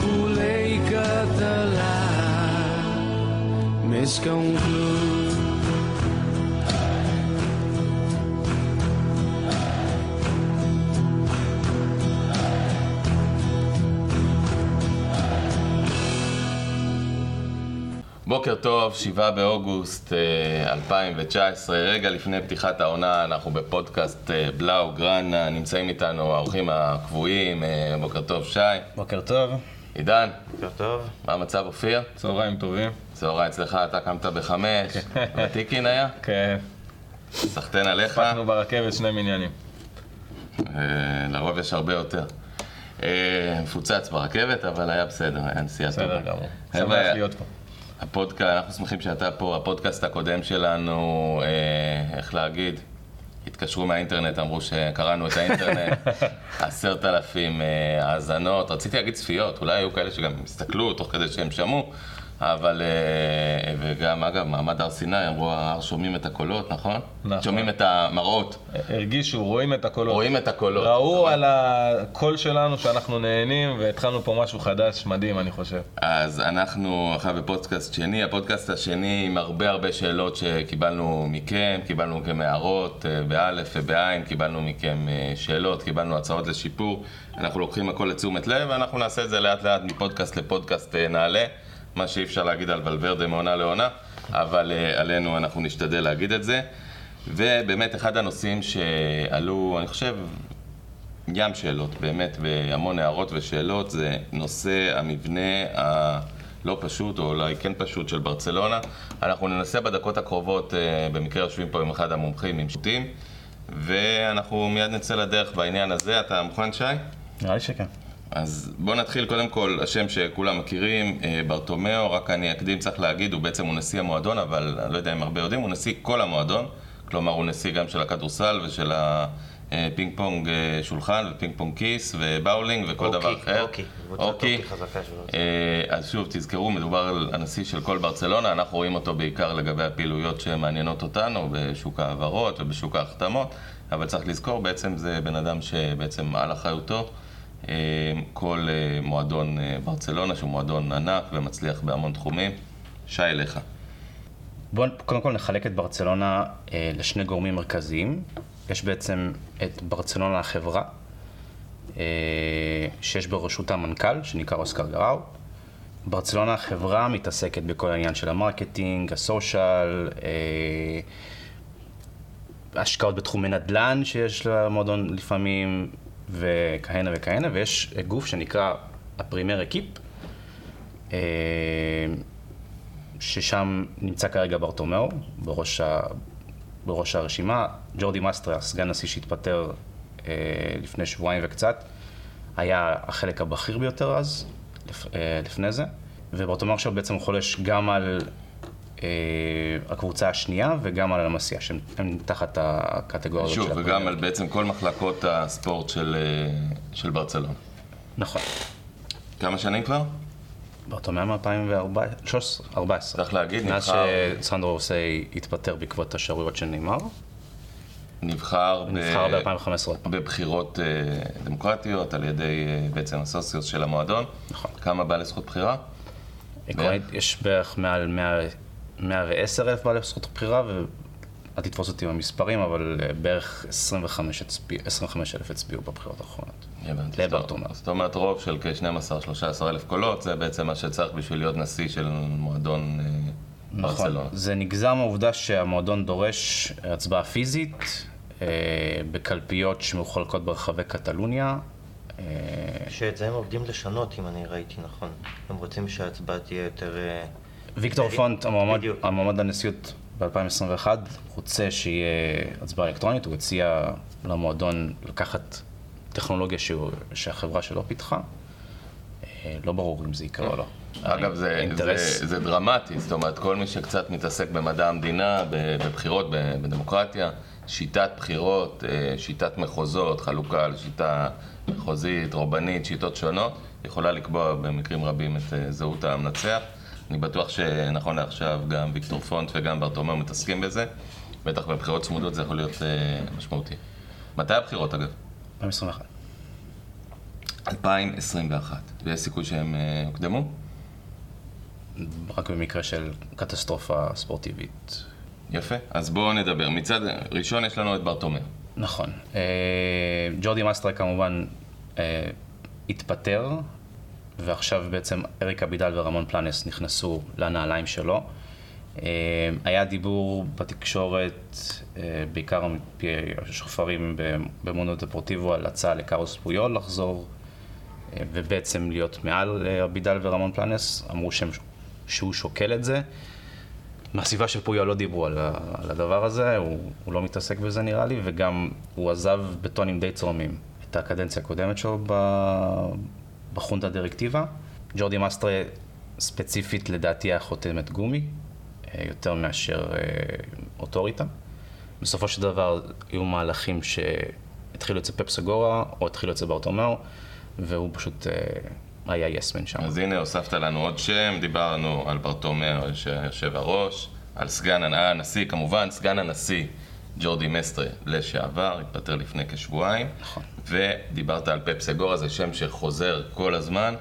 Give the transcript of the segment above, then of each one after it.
Culei katala Meskan kulei בוקר טוב, 7 באוגוסט אה, 2019, רגע לפני פתיחת העונה, אנחנו בפודקאסט אה, בלאו גרנה, נמצאים איתנו האורחים הקבועים, אה, בוקר טוב שי, בוקר טוב. עידן, בוקר טוב. מה המצב אופיר? צהריים טובים. צהריים אצלך, אתה קמת בחמש, ותיקין היה? כן. סחטיין עליך, הספקנו ברכבת שני מניינים. אה, לרוב יש הרבה יותר. אה, מפוצץ ברכבת, אבל היה בסדר, היה נסיעה טובה. בסדר גמור. שמח להיות פה. הפודקאסט, אנחנו שמחים שאתה פה, הפודקאסט הקודם שלנו, אה, איך להגיד, התקשרו מהאינטרנט, אמרו שקראנו את האינטרנט, עשרת אלפים אה, האזנות, רציתי להגיד צפיות, אולי היו כאלה שגם הסתכלו תוך כדי שהם שמעו, אבל, אה, וגם אגב, מעמד הר סיני, אמרו, שומעים את הקולות, נכון? נכון. שומעים את המראות, הרגישו, רואים את הקולות. רואים את הקולות. ראו על הקול שלנו שאנחנו נהנים, והתחלנו פה משהו חדש, מדהים, אני חושב. אז אנחנו עכשיו בפודקאסט שני, הפודקאסט השני עם הרבה הרבה שאלות שקיבלנו מכם, קיבלנו מכם הערות אה, באלף ובעין, קיבלנו מכם אה, שאלות, קיבלנו הצעות לשיפור, אנחנו לוקחים הכל לתשומת לב ואנחנו נעשה את זה לאט לאט מפודקאסט לפודקאסט אה, נעלה, מה שאי אפשר להגיד על ולוורדה מעונה לעונה, אבל אה, עלינו אנחנו נשתדל להגיד את זה. ובאמת אחד הנושאים שעלו, אני חושב, ים שאלות, באמת, והמון הערות ושאלות, זה נושא המבנה הלא פשוט, או אולי כן פשוט, של ברצלונה. אנחנו ננסה בדקות הקרובות, אה, במקרה יושבים פה עם אחד המומחים, עם שוטים, ואנחנו מיד נצא לדרך בעניין הזה. אתה מוכן, שי? נראה לי שכן. אז בואו נתחיל קודם כל, השם שכולם מכירים, אה, ברטומיאו, רק אני אקדים, צריך להגיד, הוא בעצם הוא נשיא המועדון, אבל אני לא יודע אם הרבה יודעים, הוא נשיא כל המועדון, כלומר הוא נשיא גם של הכדורסל ושל הפינג פונג אה, שולחן ופינג פונג כיס ובאולינג וכל דבר אחר. הוקי, קבוצת הוקי. הוקי חזקה שלו. אה, אז שוב, תזכרו, מדובר על הנשיא של כל ברצלונה, אנחנו רואים אותו בעיקר לגבי הפעילויות שמעניינות אותנו בשוק ההעברות ובשוק ההחתמות, אבל צריך לזכור, בעצם זה בן אדם שבעצם על אחריותו כל אה, מועדון אה, ברצלונה, שהוא מועדון ענק ומצליח בהמון תחומים. שי, אליך. בואו קודם כל נחלק את ברצלונה אה, לשני גורמים מרכזיים. יש בעצם את ברצלונה החברה, אה, שיש בראשות המנכ"ל, שנקרא אוסקר גראו. ברצלונה החברה מתעסקת בכל העניין של ה marketing, ה social, אה, השקעות בתחומי נדל"ן שיש למועדון לפעמים, וכהנה וכהנה, ויש גוף שנקרא ה primer equip, אה, ששם נמצא כרגע ברטומיאו, בראש, ה... בראש הרשימה. ג'ורדי מסטרה, סגן נשיא שהתפטר אה, לפני שבועיים וקצת, היה החלק הבכיר ביותר אז, לפ... אה, לפני זה, וברטומיאו עכשיו בעצם חולש גם על הקבוצה השנייה וגם על המאסיה, שהם הם תחת הקטגוריה של וגם ה primer. על בעצם כל מחלקות הספורט של, אה, של ברצלונה. נכון. כמה שנים כבר? ברטומיאו מ-2014. צריך להגיד, מאז נבחר, שסנדרו רוסיי התפטר בעקבות השערוריות של ניימאר, נבחר, ב- נבחר ב-2015 עוד פעם. בבחירות אה, דמוקרטיות על ידי אה, בעצם הסוציוס של המועדון. נכון. כמה בעלי זכות בחירה? עקרונית, יש בערך מעל 100 110 אלף בעלי זכות בחירה, ואל תתפוס אותי במספרים, אבל אה, בערך 25 הצביע- 25 אלף הצביעו בבחירות האחרונות. הבנתי. זאת אומרת רוב של כ-12-13 אלף קולות, זה בעצם מה שצריך בשביל להיות נשיא של מועדון אה, נכון. ברצלונה. זה נגזר מהעובדה שהמועדון דורש הצבעה פיזית אה, בקלפיות שמחולקות ברחבי קטלוניה. שאת זה הם עובדים לשנות, אם אני ראיתי נכון. הם רוצים שההצבעה תהיה יותר... אה, ויקטור. פונט, המועמד, לנשיאות ב-2021, רוצה שיהיה הצבעה אלקטרונית, הוא הציע למועדון לקחת טכנולוגיה שהוא, שהחברה שלו פיתחה. אה, לא ברור אם זה יקרה או לא. אגב, זה, האינטרס- זה, זה דרמטי, זאת אומרת, כל מי שקצת מתעסק במדע המדינה, בבחירות, בדמוקרטיה, שיטת בחירות, אה, שיטת מחוזות, חלוקה לשיטה מחוזית, רובנית, שיטות שונות, יכולה לקבוע במקרים רבים את אה, זהות המנצח. אני בטוח שנכון לעכשיו גם ויקטור פונט וגם ברטומיאו מתעסקים בזה. בטח בבחירות צמודות זה יכול להיות אה, משמעותי. מתי הבחירות אגב? 2021. 2021. ויש סיכוי שהם אה, יוקדמו? רק במקרה של קטסטרופה ספורטיבית. יפה. אז בואו נדבר. מצד ראשון יש לנו את ברטומר. נכון. אה, ג'ורדי מאסטרה כמובן אה, התפטר, ועכשיו בעצם אריק אבידל ורמון פלנס נכנסו לנעליים שלו. אה, היה דיבור בתקשורת, אה, בעיקר מפי השופרים במונו דפורטיבו, על הצעה לקארוס פויול לחזור אה, ובעצם להיות מעל אבידל ורמון פלנס. אמרו שהם, שהוא שוקל את זה. מהסביבה של פויו לא דיברו על, על הדבר הזה, הוא, הוא לא מתעסק בזה נראה לי, וגם הוא עזב בטונים די צורמים את הקדנציה הקודמת שלו בחונטה דירקטיבה. ג'ורדי מאסטרה ספציפית לדעתי היה חותמת גומי, אה, יותר מאשר אה, אוטוריטה. בסופו של דבר היו מהלכים שהתחילו אצל פפ סגורה או התחילו אצל ברטומאו, והוא פשוט אה, היה יסמן שם. אז הנה הוספת לנו עוד שם, דיברנו על ברטומר שיושב הראש, על סגן הנ- הנשיא, כמובן סגן הנשיא ג'ורדי מסטרה לשעבר, התפטר לפני כשבועיים, נכון. ודיברת על פפ סגורה, זה שם שחוזר כל הזמן.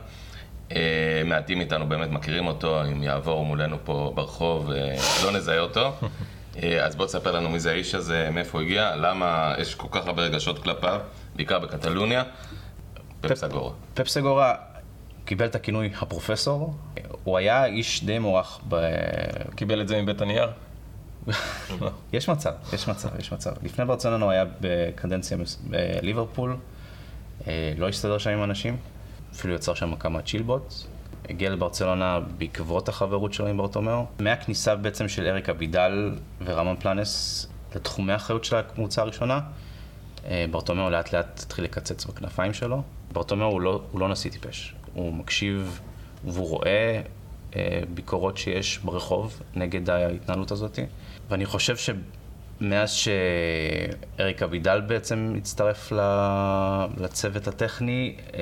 אה, מעטים איתנו באמת מכירים אותו, אם יעבור מולנו פה ברחוב, אה, לא נזהה אותו. אה, אז בוא תספר לנו מי זה האיש הזה, מאיפה הוא הגיע, למה יש כל כך הרבה רגשות כלפיו, בעיקר בקטלוניה. פפ פפ- סגורה. פפ סגורה קיבל את הכינוי הפרופסור, הוא היה איש די מוערך ב... קיבל את זה מבית הנייר? יש מצב, יש מצב, יש מצב. לפני ברצלונה הוא היה בקדנציה בליברפול, אה, לא הסתדר שם עם אנשים, אפילו יצר שם כמה צ'ילבוט. הגיע לברצלונה בעקבות החברות שלו עם ברטומאו. מהכניסה בעצם של אריק אבידל ורמון פלנס לתחומי האחריות של הקבוצה הראשונה, אה, ברטומאו לאט לאט התחיל לקצץ בכנפיים שלו. ברטומאו הוא לא, הוא לא נשיא טיפש, הוא מקשיב והוא רואה אה, ביקורות שיש ברחוב נגד ההתנהלות הזאת. ואני חושב שמאז שאריק אבידל בעצם הצטרף לצוות הטכני, אה,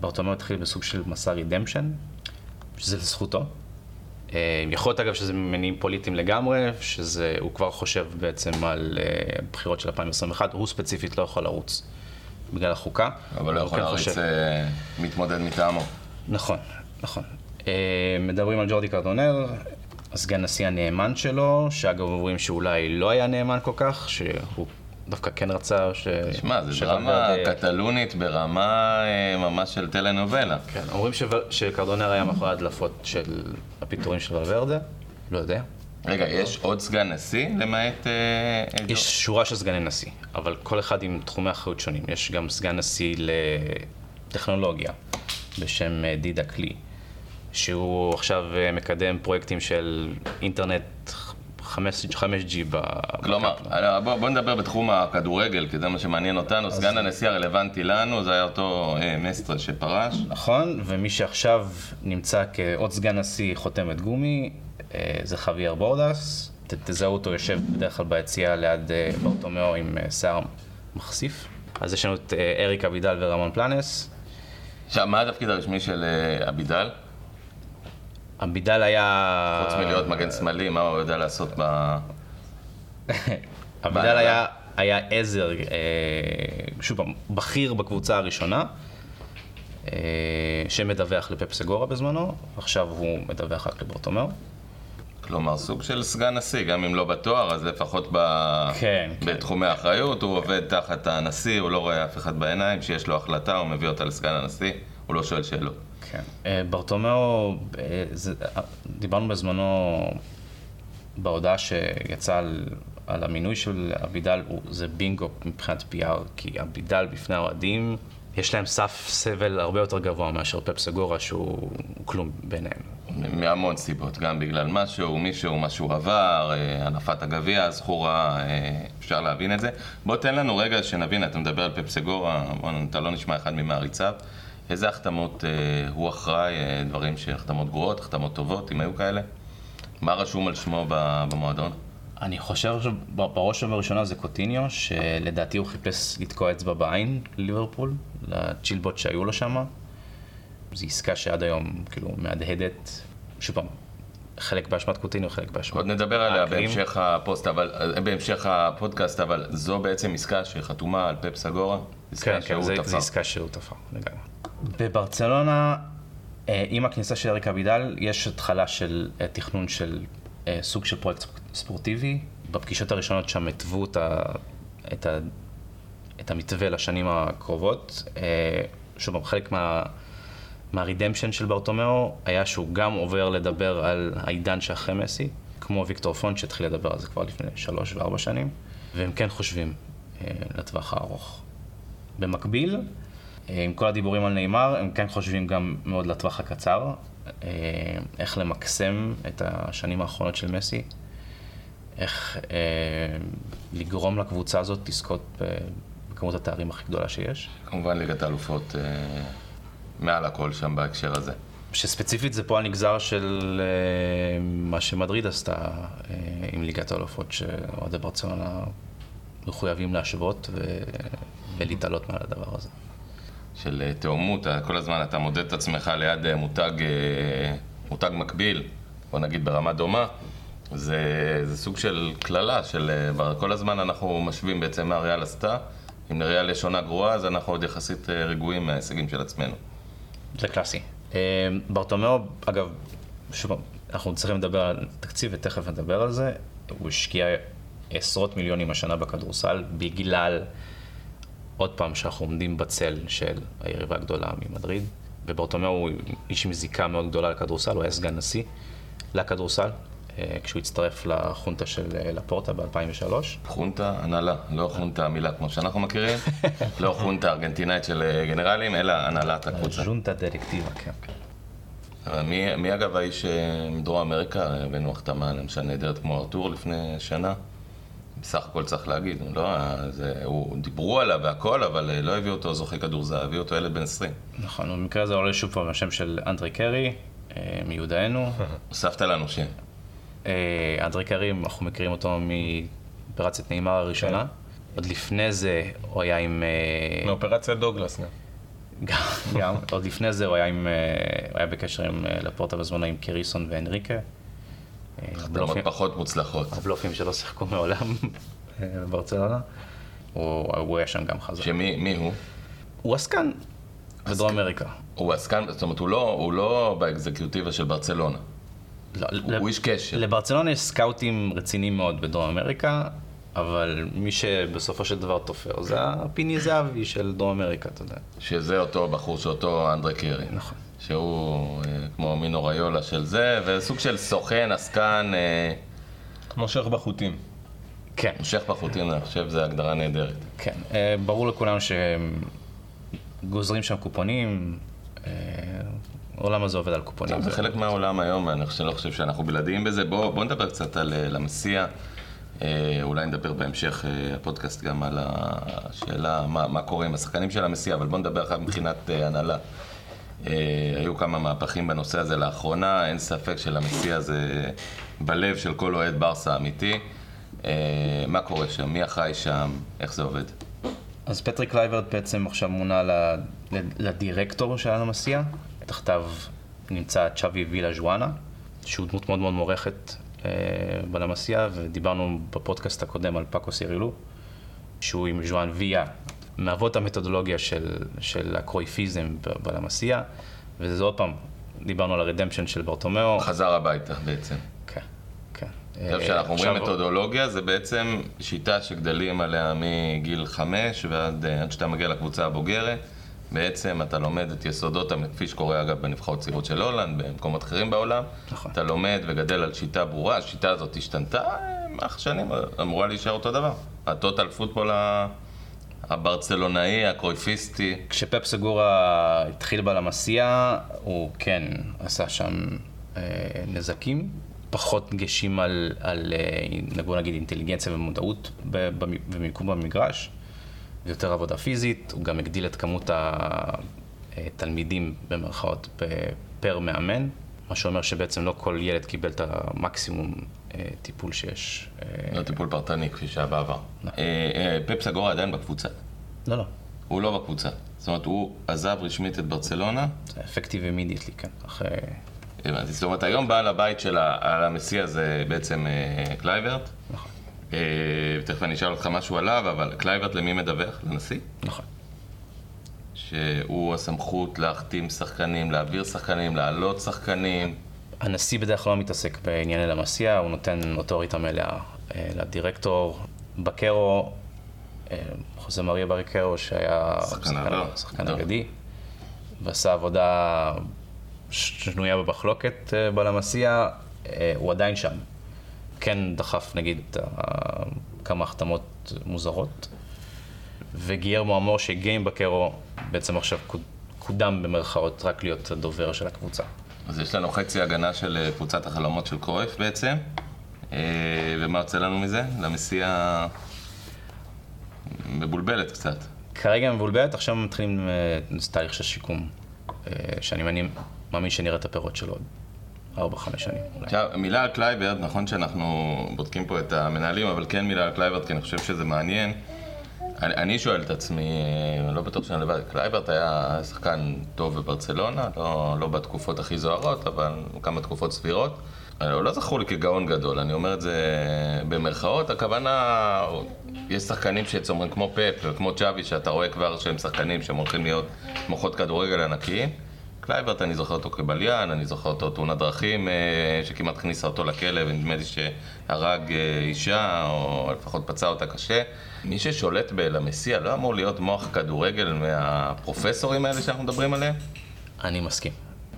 ברטומאו התחיל בסוג של מסע רידמפשן, שזה לזכותו. אה, יכול להיות אגב שזה ממניעים פוליטיים לגמרי, שזה, הוא כבר חושב בעצם על אה, בחירות של 2021, הוא ספציפית לא יכול לרוץ בגלל החוקה. אבל לא יכול כן להריץ מתמודד מטעמו. נכון, נכון. מדברים על ג'ורדי קרדונר, הסגן נשיא הנאמן שלו, שאגב אומרים שאולי לא היה נאמן כל כך, שהוא דווקא כן רצה ש... שמע, זה שוולברדה- דרמה קטלונית ברמה אה, ממש של טלנובלה. כן, אומרים שוול- שקרדונר היה מאחורי ההדלפות של הפיטורים של ולוורדה, לא יודע. רגע, יש עוד סגן נשיא למעט... אה, אה, יש שורה של סגני נשיא, אבל כל אחד עם תחומי אחריות שונים. יש גם סגן נשיא לטכנולוגיה בשם דידה קלי, שהוא עכשיו אה, מקדם פרויקטים של אינטרנט 5, 5G ב... כלומר. אה, בוא, בוא נדבר בתחום הכדורגל, כי זה מה שמעניין אותנו. סגן הנשיא הרלוונטי לנו, זה היה אותו אה, מסטרה שפרש. נכון, ומי שעכשיו נמצא כעוד סגן נשיא חותמת גומי, אה, זה חוויאר בורדס. ת- תזהו אותו יושב בדרך כלל ביציאה ליד אה, ברטומיאו עם אה, שיער מכסיף. אז יש לנו את אה, אריק אבידל ורמון פלנס. עכשיו, מה התפקיד הרשמי של אה, אבידל? אבידל היה... חוץ מלהיות מגן שמאלי, מה הוא יודע לעשות ב... אבידל. היה, היה עזר, אה, שוב פעם, בכיר בקבוצה הראשונה, אה, שמדווח לפפ סגורה בזמנו, עכשיו הוא מדווח רק לברטומיאו. כלומר, סוג של סגן נשיא, גם אם לא בתואר, אז לפחות ב... כן, כן. בתחומי האחריות, הוא עובד תחת הנשיא, הוא לא רואה אף אחד בעיניים, שיש לו החלטה, הוא מביא אותה לסגן הנשיא, הוא לא שואל שאלות. כן. אה, ברטומיאו, אה, אה, דיברנו בזמנו בהודעה שיצאה על, על המינוי של אבידל, זה בינגו מבחינת PR, כי אבידל בפני האוהדים, יש להם סף סבל הרבה יותר גבוה מאשר פפ סגורה, שהוא הוא כלום ביניהם. מהמון סיבות, גם בגלל משהו, מישהו, מה שהוא עבר, הנפת הגביע הזכורה, אפשר להבין את זה. בוא תן לנו רגע שנבין, אתה מדבר על פפסגורה, בוא, אתה לא נשמע אחד ממעריציו. איזה החתמות אה, הוא אחראי, אה, דברים שהחתמות גרועות, החתמות טובות, אם היו כאלה? מה רשום על שמו במועדון? אני חושב שבראש ובראשונה זה קוטיניו, שלדעתי הוא חיפש לתקוע אצבע בעין לליברפול, לצ'ילבוט שהיו לו שם. זו עסקה שעד היום כאילו מהדהדת. שוב פעם, חלק באשמת קוטיניו, חלק באשמת... עוד נדבר עליה האחרים. בהמשך הפוסט, אבל, אה, בהמשך הפודקאסט, אבל זו בעצם עסקה שחתומה על פפ סגורה? עסקה כן, כן. זו עסקה שהוא תפר, לגמרי. בברצלונה, אה, עם הכניסה של אריק אבידל, יש התחלה של אה, תכנון של אה, סוג של פרויקט ספורטיבי. בפגישות הראשונות שם התוו את, ה, את, ה, את המתווה לשנים הקרובות. שוב, חלק מה... מהרידמפשן של ברטומיאו היה שהוא גם עובר לדבר על העידן שאחרי מסי, כמו ויקטור פונט שהתחיל לדבר על זה כבר לפני שלוש וארבע שנים, והם כן חושבים לטווח הארוך. במקביל, עם כל הדיבורים על נאמר, הם כן חושבים גם מאוד לטווח הקצר, אה, איך למקסם את השנים האחרונות של מסי, איך אה, לגרום לקבוצה הזאת לזכות ב- בכמות התארים הכי גדולה שיש. כמובן ליגת האלופות אה, מעל הכל שם בהקשר הזה. שספציפית זה פועל נגזר של אה, מה שמדריד עשתה אה, עם ליגת האלופות, שאוהדי ברצלונה מחויבים להשוות ו... ולהתעלות מעל הדבר הזה. של אה, תאומות, אה, כל הזמן אתה מודד את עצמך ליד אה, מותג, מותג מקביל, בוא נגיד ברמה דומה, זה, זה סוג של קללה, של כל הזמן אנחנו משווים בעצם מה ריאל עשתה, אם לריאל יש עונה גרועה אז אנחנו עוד יחסית רגועים מההישגים של עצמנו. זה קלאסי. ברטומיאו, אגב, שוב, אנחנו צריכים לדבר על תקציב ותכף נדבר על זה. הוא השקיע עשרות מיליונים השנה בכדורסל בגלל, עוד פעם, שאנחנו עומדים בצל של היריבה הגדולה ממדריד. וברטומיאו הוא איש עם זיקה מאוד גדולה לכדורסל, הוא היה סגן נשיא לכדורסל, אה, כשהוא הצטרף לחונטה של אה, לפורטה ב-2003. חונטה, הנהלה, לא חונטה המילה כמו שאנחנו מכירים, לא חונטה ארגנטינאית של אה, גנרלים, אלא הנהלת הקבוצה. ז'ונטה דירקטיבה, כן. אבל מי, מי אגב האיש מדרום אמריקה, הבאנו החתמה למשל נהדרת כמו ארתור לפני שנה? בסך הכל צריך להגיד, הוא לא, זה, הוא, דיברו עליו והכל, אבל אה, לא הביאו אותו זוכה כדורזהב, הביאו אותו ילד בן 20. נכון, במקרה הזה עולה שוב פעם השם של אנדרי קרי, אה, מיודענו. הוספת לנו שם. אה, אנדרי קרי, אנחנו מכירים אותו מאופרציית נעימר הראשונה. עוד לפני זה הוא היה עם... מאופרציה דוגלס גם. גם, עוד לפני זה הוא היה, עם, הוא היה בקשר עם לפורטה בזמנו עם קריסון ואנריקה. אה, הבלופים- פחות מוצלחות. הבלופים שלא שיחקו מעולם אה, בברצלונה. הוא, הוא היה שם גם חזק. שמי מי הוא? הוא עסקן בדרום אמריקה. הוא עסקן, זאת אומרת, הוא לא, הוא לא באקזקיוטיבה של ברצלונה. לא, הוא, ל- הוא איש קשר. לברצלונה יש סקאוטים רציניים מאוד בדרום אמריקה, אבל מי שבסופו של דבר תופר זה הפיני זהבי של דרום אמריקה, אתה יודע. שזה אותו בחור שאותו אנדרי קרי. נכון. שהוא אה, כמו מינו ריולה של זה, וסוג של סוכן, עסקן, אה, מושך בחוטים. כן, מושך בחוטין, אני חושב שזו הגדרה נהדרת. כן. אה, ברור לכולנו שגוזרים שם קופונים, אה, העולם הזה עובד על קופונים. זה חלק מהעולם היום, אני לא חושב שאנחנו בלעדיים בזה. בואו בוא נדבר קצת על למסיע. אה, אולי נדבר בהמשך הפודקאסט גם על השאלה מה, מה קורה עם השחקנים של המסיה, אבל בואו נדבר עכשיו מבחינת הנהלה. אה, היו כמה מהפכים בנושא הזה לאחרונה, אין ספק שלמסיה זה בלב של כל אוהד ברסה אמיתי. אה, מה קורה שם? מי אחראי שם? איך זה עובד? אז פטריק קלייברט בעצם עכשיו מונה לדירקטור של המסיה. תחתיו נמצא צ'אבי וילאז'ואנה, שהוא דמות מאוד מאוד מוערכת אה, בלמסיע, ודיברנו בפודקאסט הקודם על פאקו סירילו, שהוא עם ז'ואן ויה, מאבות המתודולוגיה של, של הקרויפיזם בלמסיע, וזה עוד פעם, דיברנו על הרדמפשן של ברטומיאו. חזר הביתה בעצם. כן, כן. עכשיו, אה, כשאנחנו אומרים עכשיו- מתודולוגיה, זה בעצם שיטה שגדלים עליה מגיל חמש ועד אה, עד שאתה מגיע לקבוצה הבוגרת. בעצם אתה לומד את יסודות, כפי שקורה אגב בנבחרות צעירות של הולנד, במקומות אחרים בעולם. נכון. אתה לומד וגדל על שיטה ברורה, השיטה הזאת השתנתה, אה, אך שנים אמורה להישאר אותו דבר. הטוטל פוטבול הברצלונאי, הקרויפיסטי. כשפפ סגורה התחיל בלמסיע, הוא כן עשה שם אה, נזקים, פחות דגשים על, על אה, נגיד אינטליגנציה ומודעות ב- במ- ומיקום במגרש, ויותר עבודה פיזית, הוא גם הגדיל את כמות התלמידים במרכאות ב- פר מאמן, מה שאומר שבעצם לא כל ילד קיבל את המקסימום אה, טיפול שיש. אה, לא טיפול פרטני כפי שהיה בעבר. נכון. אה, אה, פפ סגורה עדיין בקבוצה. לא, לא, הוא לא בקבוצה. זאת אומרת, הוא עזב רשמית את ברצלונה. זה effective immediately, כן, אחרי... הבנתי. זאת אומרת, היום בעל הבית של המסיה זה בעצם אה, קלייברט. נכון. אה, תכף אני אשאל אותך משהו עליו, אבל קלייברט למי מדווח? לנשיא? נכון. שהוא הסמכות להחתים שחקנים, להעביר שחקנים, להעלות שחקנים. הנשיא בדרך כלל לא מתעסק בענייני למסיע, הוא נותן אוטוריטה מלאה אה, לדירקטור. בקרו, אה, חוזה מריה ברקרו, שהיה שחקן טוב. אגדי, ועשה עבודה שנויה במחלוקת אה, בלמסיע, הוא עדיין שם. כן דחף נגיד כמה החתמות מוזרות, וגיירמו אמור שהגיע עם בקרו, בעצם עכשיו קוד- קודם במרכאות רק להיות הדובר של הקבוצה. אז יש לנו חצי הגנה של אה, קבוצת החלומות של קרויף בעצם. אה, ומה יוצא לנו מזה? למסיה מבולבלת קצת. כרגע מבולבלת, עכשיו מתחילים אה, תהליך של שיקום, שאני מאמין, מאמין שנראה את הפירות שלו עוד 4-5 שנים אולי. עכשיו, מילה על קלייברט, נכון שאנחנו בודקים פה את המנהלים, אבל כן מילה על קלייברט, כי אני חושב שזה מעניין. אני, אני שואל את עצמי, אה, לא בטוח שאני לבד, קלייברט היה שחקן טוב בברצלונה, לא, לא בתקופות הכי זוהרות, אבל כמה תקופות סבירות. אה, הוא לא זכור לי כגאון גדול, אני אומר את זה במרכאות, הכוונה, יש שחקנים שאומרים כמו פפ וכמו צ'אבי, שאתה רואה כבר שהם שחקנים שהם הולכים להיות מוחות כדורגל ענקיים. קלייברט, אני זוכר אותו כבליין, אני זוכר אותו תאונת דרכים, אה, שכמעט הכניסה אותו לכלא, ונדמה לי שהרג אה, אישה, או לפחות פצע אותה קשה. מי ששולט בלמסיה לא אמור להיות מוח כדורגל מהפרופסורים האלה שאנחנו מדברים עליהם? אני מסכים.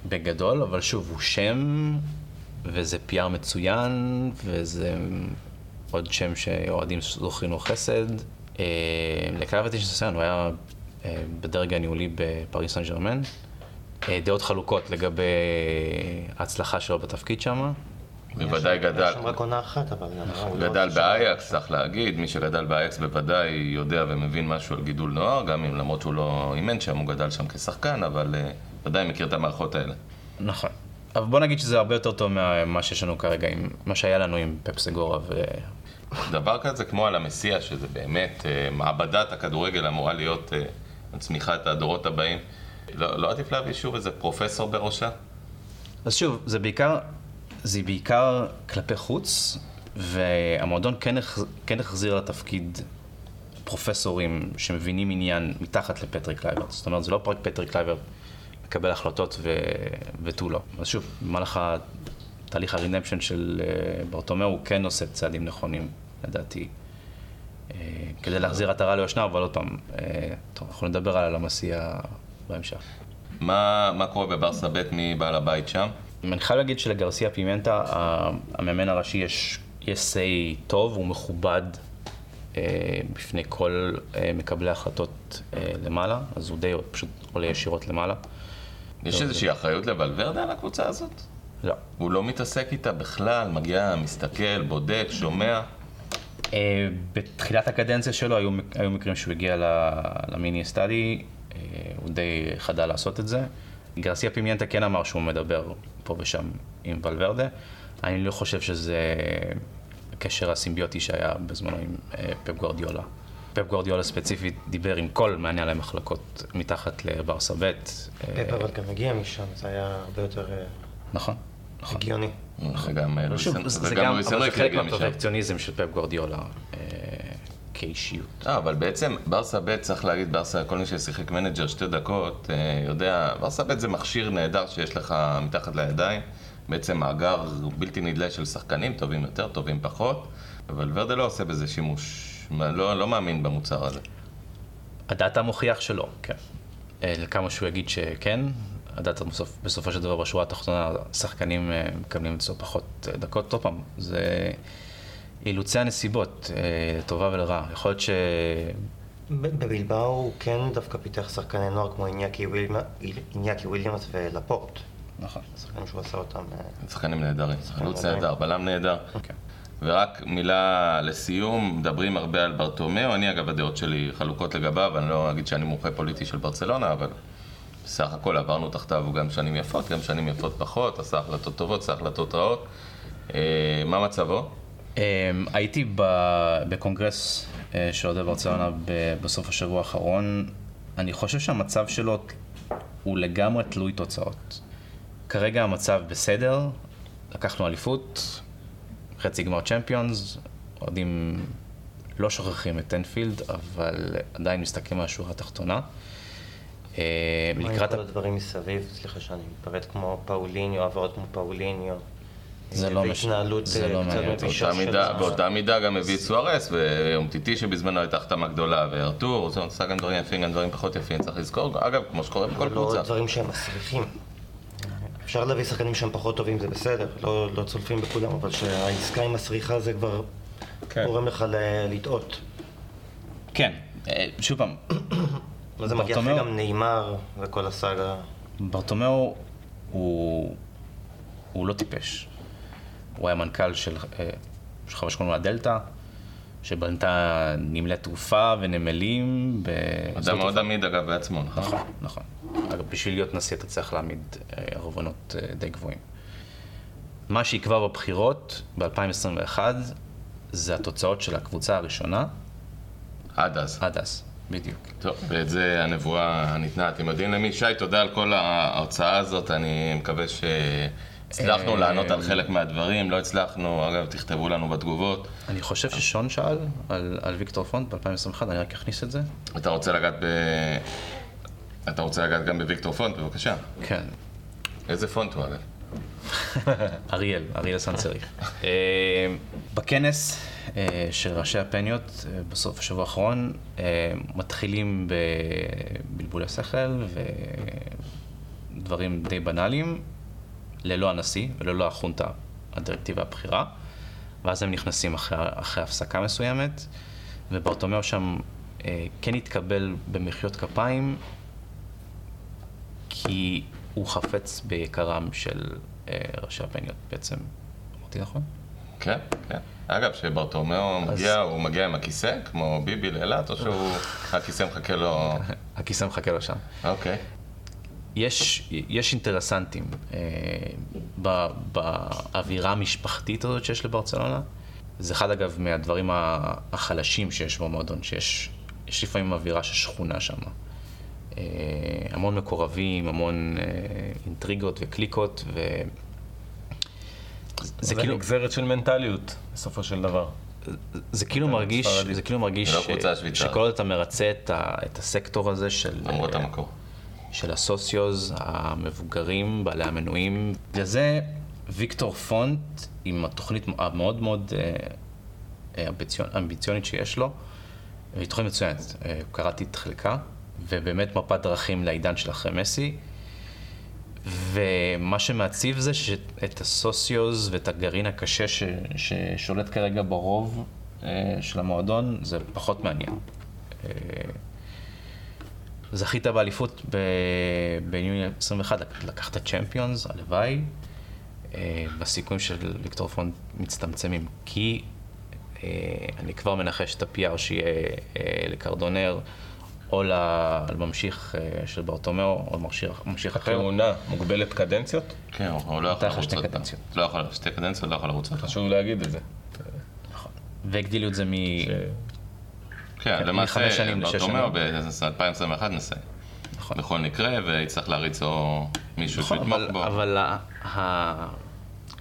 בגדול, אבל שוב, הוא שם, וזה PR מצוין, וזה עוד שם שאוהדים זוכרים לו חסד. אה, לקלייברט יש ניסיון, הוא היה בדרג הניהולי בפריס סן ג'רמן. אה, דעות חלוקות לגבי ההצלחה שלו בתפקיד שם. בוודאי גדל. היה שם רק עונה אחת, אבל גם הוא לא גדל באייקס, צריך להגיד, מי שגדל באייקס בוודאי יודע ומבין משהו על גידול נוער, גם אם למרות שהוא לא אימן שם, הוא גדל שם כשחקן, אבל אה, ודאי מכיר את המערכות האלה. נכון. אבל בוא נגיד שזה הרבה יותר טוב ממה שיש לנו כרגע, עם מה שהיה לנו עם פפ סגורה ו... דבר כזה כמו על המסיע, שזה באמת אה, מעבדת הכדורגל אמורה להיות צמיחת הדורות הבאים. לא, לא עדיף להביא שוב איזה פרופסור בראשה? אז שוב, זה בעיקר, זה בעיקר כלפי חוץ, והמועדון כן, החז, כן החזיר לתפקיד פרופסורים שמבינים עניין מתחת לפטריק קלייברט. זאת אומרת, זה לא רק פטריק קלייברט מקבל החלטות ו... ותו לא. אז שוב, במהלך תהליך ה reinvention של אה, ברטומיאו, הוא כן עושה צעדים נכונים, לדעתי, אה, כדי להחזיר עטרה ליושנה, אבל עוד פעם, אה, טוב, אנחנו נדבר על המסיה בהמשך. מה, מה קורה בברסה ב' מי בעל הבית שם? אני חייב להגיד שלגרסיה פימנטה, המאמן הראשי, יש, יש say טוב, הוא מכובד אה, בפני כל אה, מקבלי ההחלטות אה, למעלה, אז הוא די פשוט עולה ישירות למעלה. יש איזושהי אחריות לוולברדה על הקבוצה הזאת? לא. הוא לא מתעסק איתה בכלל, מגיע, מסתכל, בודק, שומע. אה, בתחילת הקדנציה שלו היו, היו מקרים שהוא הגיע למיני סטאדי, הוא די חדל לעשות את זה. גרסיה פימיינטה כן אמר שהוא מדבר פה ושם עם ולוורדה. אני לא חושב שזה הקשר הסימביוטי שהיה בזמנו עם אה, פפ גוורדיולה. פפ גוורדיולה ספציפית דיבר עם כל מאמני המחלקות מתחת לברסה ב'. אה, פפ אבל גם הגיע משם, זה היה הרבה יותר אה, נכון, נכון. הגיוני. אה, לואיס- זה גם, לואיס אבל זה משם. מהפרפקציוניזם של פפ גוורדיולה אה, כאישיות. אה, אבל בעצם ברסה ב', צריך להגיד, ברסה, כל מי ששיחק manager שתי דקות, אה, יודע, ברסה ב' זה מכשיר נהדר שיש לך מתחת לידיים. בעצם מאגר בלתי נדלה של שחקנים, טובים יותר, טובים פחות, אבל ולוורדה לא עושה בזה שימוש. לא, לא מאמין במוצר הזה. הדאטה מוכיח שלא, כן. אה, לכמה שהוא יגיד שכן, הדאטה בסוף, בסופו של דבר בשורה התחתונה, שחקנים אה, מקבלים אצלו פחות דקות. עוד פעם, זה אילוצי הנסיבות, אה, לטובה ולרעה. יכול להיות ש... בבלבאו הוא כן דווקא פיתח שחקני נוער כמו איניאקי וויליאמ- איניאקי וויליאמס ולפורט. נכון. שחקנים שהוא עשה אותם. אה, שחקנים נהדרים, חלוץ. נהדר, בלם נהדר. אוקיי. ורק מילה לסיום, מדברים הרבה על ברטומיאו, אני אגב הדעות שלי חלוקות לגביו, אני לא אגיד שאני מומחה פוליטי של ברצלונה, אבל בסך הכל עברנו תחתיו גם שנים יפות, גם שנים יפות פחות, עשה החלטות טובות, עשה החלטות רעות. אה, מה מצבו? אמ, הייתי ב- בקונגרס אה, של אוהדי ברצלונה ב- בסוף השבוע האחרון. אני חושב שהמצב שלו הוא לגמרי תלוי תוצאות. כרגע המצב בסדר, לקחנו אליפות, חצי גמר צ'מפיונס, אוהדים לא שוכחים את אנפילד, אבל עדיין מסתכלים על השורה התחתונה. אה, מה עם כל הדברים מסביב, סליחה שאני מתפרט כמו פאוליניו, העברות כמו פאוליניו. זה לא והתנהלות זה אה, לא קצת מעניין אותי. מבישה באותה מידה, ה- באותה מידה גם הביא את סוארס, ויום טיטי שבזמנו הייתה החתמה גדולה, וארתור, אומרת, עשה גם דברים יפים, גם דברים פחות יפים, צריך לזכור, אגב, כמו שקורה בכל לא קבוצה. דברים שהם מסריחים. אפשר להביא שחקנים שהם פחות טובים, זה בסדר, לא, לא צולפים בכולם, אבל שהעסקה עם הסריחה זה כבר כן. גורם לך לטעות. כן, אה, שוב פעם, וזה מגיע אחרי גם נאמר וכל הסאגה. ברטומיאו הוא, הוא לא טיפש. הוא היה מנכ"ל של, אה, של חברה שקוראים לה דלתא, שבנתה נמלי תעופה ונמלים. בשדות אדם מאוד. עמיד אגב בעצמו, נכון? נכון, נכון. אגב, בשביל להיות נשיא אתה צריך להעמיד אה, ערבונות אה, די גבוהים. מה שיקבע בבחירות ב-2021 זה התוצאות של הקבוצה הראשונה עד אז. עד אז, בדיוק. טוב, ואת זה הנבואה ניתנה, אתם יודעים למי? שי, תודה על כל ההוצאה הזאת, אני מקווה שהצלחנו אה, לענות על חלק מהדברים, לא הצלחנו, אגב, תכתבו לנו בתגובות. אני חושב ששון שאל על, על ויקטור פונט ב-2021, אני רק אכניס את זה. אתה רוצה לגעת ב... אתה רוצה לגעת גם בוויקטור פונט, בבקשה. כן, איזה פונט הוא אגב? אריאל, אריאל סנסריך. אה, בכנס אה, של ראשי הפניות בסוף השבוע האחרון, מתחילים בבלבולי שכל ודברים די בנאליים, ללא הנשיא וללא החונטה, הדירקטיבה הבכירה, ואז הם נכנסים אחרי, אחרי הפסקה מסוימת, וברטומיאו שם אה, כן התקבל במחיאות כפיים, כי הוא חפץ ביקרם של אה, ראשי הפניות בעצם. אמרתי נכון? כן, כן. אגב, כשברטומיאו מגיע, הוא מגיע עם הכיסא, כמו ביבי לאילת, או שהוא... הכיסא מחכה לו... הכיסא מחכה לו שם. אוקיי. יש, יש אינטרסנטים אה, ב- באווירה המשפחתית הזאת שיש לברצלונה. זה אחד אגב מהדברים החלשים שיש במועדון, שיש יש לפעמים אווירה של שכונה שם. אה, המון מקורבים, המון אה, אינטריגות וקליקות, ו... זה זה כאילו, נגזרת של מנטליות, בסופו של דבר. זה כאילו מרגיש. זה כאילו מרגיש זה לא ש-. שכל עוד אתה מרצה את, ה, את הסקטור הזה של... למרות אה, המקור. של הסוציוז המבוגרים, בעלי המנויים. לזה ויקטור פונט, עם התוכנית המאוד מאוד אה, אה, אמביציונ, אמביציונית שיש לו, היא תוכנית מצוינת. אה, קראתי את חלקה, ובאמת מפת דרכים לעידן של אחרי מסי. ומה שמעציב זה שאת הסוציוז ואת הגרעין הקשה ש, ששולט כרגע ברוב של המועדון, זה פחות מעניין. אה, זכית באליפות ב- ביוני 21, לק- לקחת צ'מפיונס, הלוואי. אה, בסיכויים של ויקטור פונט מצטמצמים, כי אה, אני כבר מנחש את ה-PR שיהיה אה, לקרדונר, או לממשיך אה, של ברטומיאו, או לממשיך ממשיך אחר. כהונה מוגבלת קדנציות? כן, הוא לא יכול לרוץ שתי. קדנציות. לא יכול, שתי קדנציות לא יכול לרוץ. חשוב להגיד את זה. והגדילו את זה מ... כן, כן, למעשה, ברטומיאו שנים. ב-2021 נסיים. נכון. בכל מקרה, ויצטרך להריץ או מישהו נכון, שיתמוך אבל, בו. אבל ה,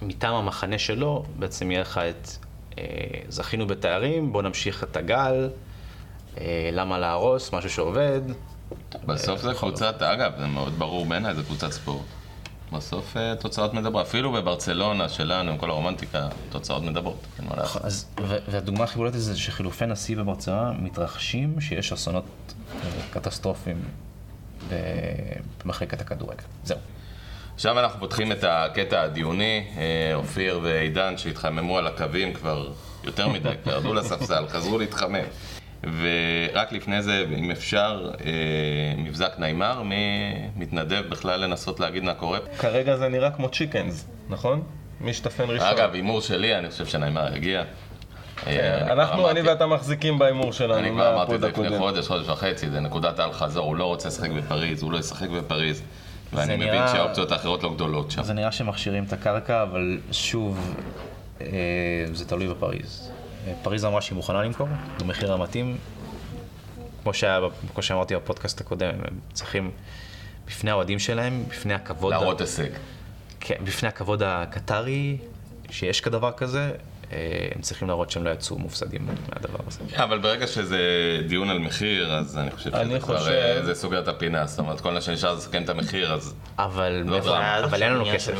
מטעם המחנה שלו, בעצם יהיה לך את אה, זכינו בתארים, בוא נמשיך את הגל, אה, למה להרוס, משהו שעובד. בסוף זה בכל קבוצת, אגב, זה מאוד ברור בעיניי, זה קבוצת ספורט. בסוף אה, תוצאות מדברות. אפילו בברצלונה שלנו, עם כל הרומנטיקה, תוצאות מדברות. אז, והדוגמה הכי בולטת זה שחילופי נשיא בברצלונה מתרחשים שיש אסונות אה, קטסטרופיים ב- במחלקת הכדורגל. זהו. עכשיו אנחנו פותחים את הקטע הדיוני. אה, אופיר ועידן שהתחממו על הקווים כבר יותר מדי, כבר ירדו לספסל, חזרו להתחמם. ורק לפני זה, אם אפשר, אה, מבזק נעימר, מי מתנדב בכלל לנסות להגיד מה קורה? כרגע זה נראה כמו צ'יקנס, נכון? מי שטפן ראשון. אגב, הימור שלי, אני חושב שנעימר יגיע. כן, אה, אנחנו, כבר אני ואתה מחזיקים בהימור שלנו, אני כבר אמרתי את זה לפני. חודש, חודש וחצי, זה נקודת האל חזור, הוא לא רוצה לשחק בפריז, הוא לא ישחק בפריז. ואני מבין שהאופציות האחרות לא גדולות שם. זה נראה שמכשירים את הקרקע, אבל שוב, אה, זה תלוי בפריז. פריז אמרה שהיא מוכנה למכור, במחיר המתאים. כמו, שהיה, כמו שאמרתי בפודקאסט הקודם, הם צריכים, בפני האוהדים שלהם, בפני הכבוד, להראות הישג. כן, בפני הכבוד הקטרי, שיש כדבר כזה, אה, הם צריכים להראות שהם לא יצאו מופסדים מהדבר הזה. אבל ברגע שזה דיון על מחיר, אז אני חושב אני שזה כבר, חושב- אה, זה סוגר את הפינה, זאת אומרת, כל מה שנשאר זה לסכם את המחיר, אז... אבל, לא. אבל אין לנו כסף.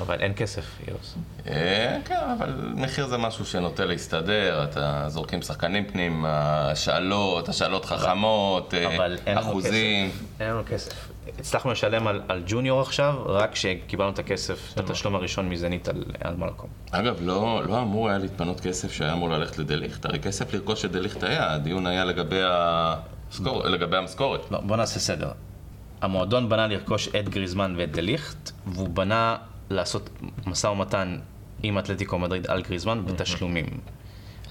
אבל אין כסף, יוס. אה, כן, אבל מחיר זה משהו שנוטה להסתדר, אתה זורקים שחקנים פנים, השאלות, השאלות חכמות, אה, אחוזים. אין לנו כסף. הצלחנו לשלם על, על ג'וניור עכשיו, רק כשקיבלנו את הכסף, את התשלום הראשון מזנית על, על מלקום. אגב, לא, לא אמור היה להתפנות כסף שהיה אמור ללכת לדליכט, הרי כסף לרכוש את דליכט היה, הדיון היה לגבי, המשכור, לגבי המשכורת. לא, בוא נעשה סדר. המועדון בנה לרכוש את גריזמן ואת דליכט, והוא בנה לעשות משא ומתן עם אתלטיקו מדריד על גריזמן בתשלומים.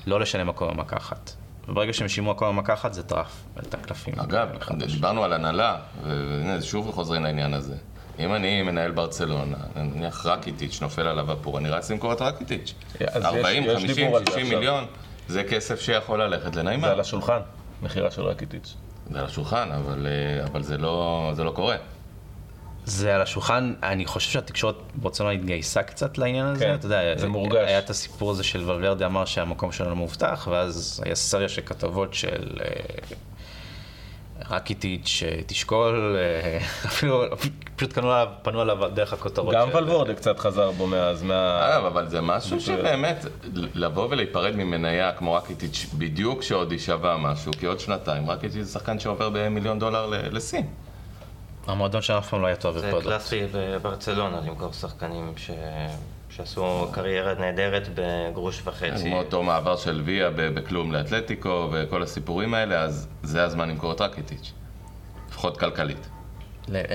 לא לשלם מקום במכה אחת. וברגע שהם שילמו מקום במכה אחת זה טרף את הקלפים. אגב. דיברנו על הנהלה, והנה שוב חוזרים לעניין הזה. אם אני מנהל ברצלונה, נניח רקיטיץ' נופל עליו הפור, אני רץ למכור את רקיטיץ'. אז יש- 40, יש 50, דיבור על זה 60 עכשיו. מיליון, זה כסף שיכול ללכת זה לנעימה. על השולחן, מכירה של רקיטיץ'. זה על השולחן, אבל, אה, אבל זה, לא, זה לא קורה. זה על השולחן, אני חושב שהתקשורת ברצלונה התגייסה קצת לעניין הזה, כן, אתה יודע, זה מורגש. היה את הסיפור הזה של ולוורדי אמר שהמקום שלנו מאובטח, ואז היה סריה של כתבות של אה, רקיטיץ' אה, תשקול, אה, אפילו פשוט עליו, פנו עליו דרך הכותרות. גם של- ולוורדה קצת חזר בו מאז, מה... אגב, אבל זה משהו שבאמת, לבוא ולהיפרד ממניה כמו רקיטיץ' בדיוק שעוד היא שווה משהו, כי עוד שנתיים רקיטיץ' זה שחקן שעובר במיליון דולר ל- לסין. המועדון שלנו אף פעם לא היה טוב זה בפודות. קלאסי בברצלונה, למכור שחקנים ש... שעשו קריירה נהדרת בגרוש וחצי. כמו אותו מעבר של ויה בכלום לאתלטיקו וכל הסיפורים האלה, אז זה הזמן למכור את רקיטיץ'. לפחות כלכלית.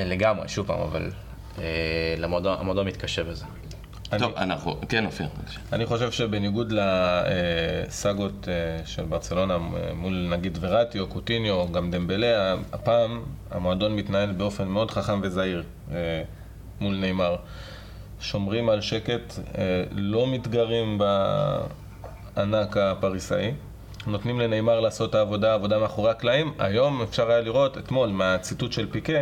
לגמרי, שוב פעם, אבל אה, למועדון- המועדון מתקשה בזה. טוב, אנחנו, כן אופיר. אני חושב שבניגוד לסאגות אה, של ברצלונה אה, מול נגיד וראטי או קוטיניו או גם דמבלה, הפעם המועדון מתנהל באופן מאוד חכם וזהיר אה, מול נאמר. שומרים על שקט, לא מתגרים בענק הפריסאי. נותנים לנאמר לעשות את העבודה, עבודה מאחורי הקלעים. היום אפשר היה לראות, אתמול, מהציטוט של פיקה,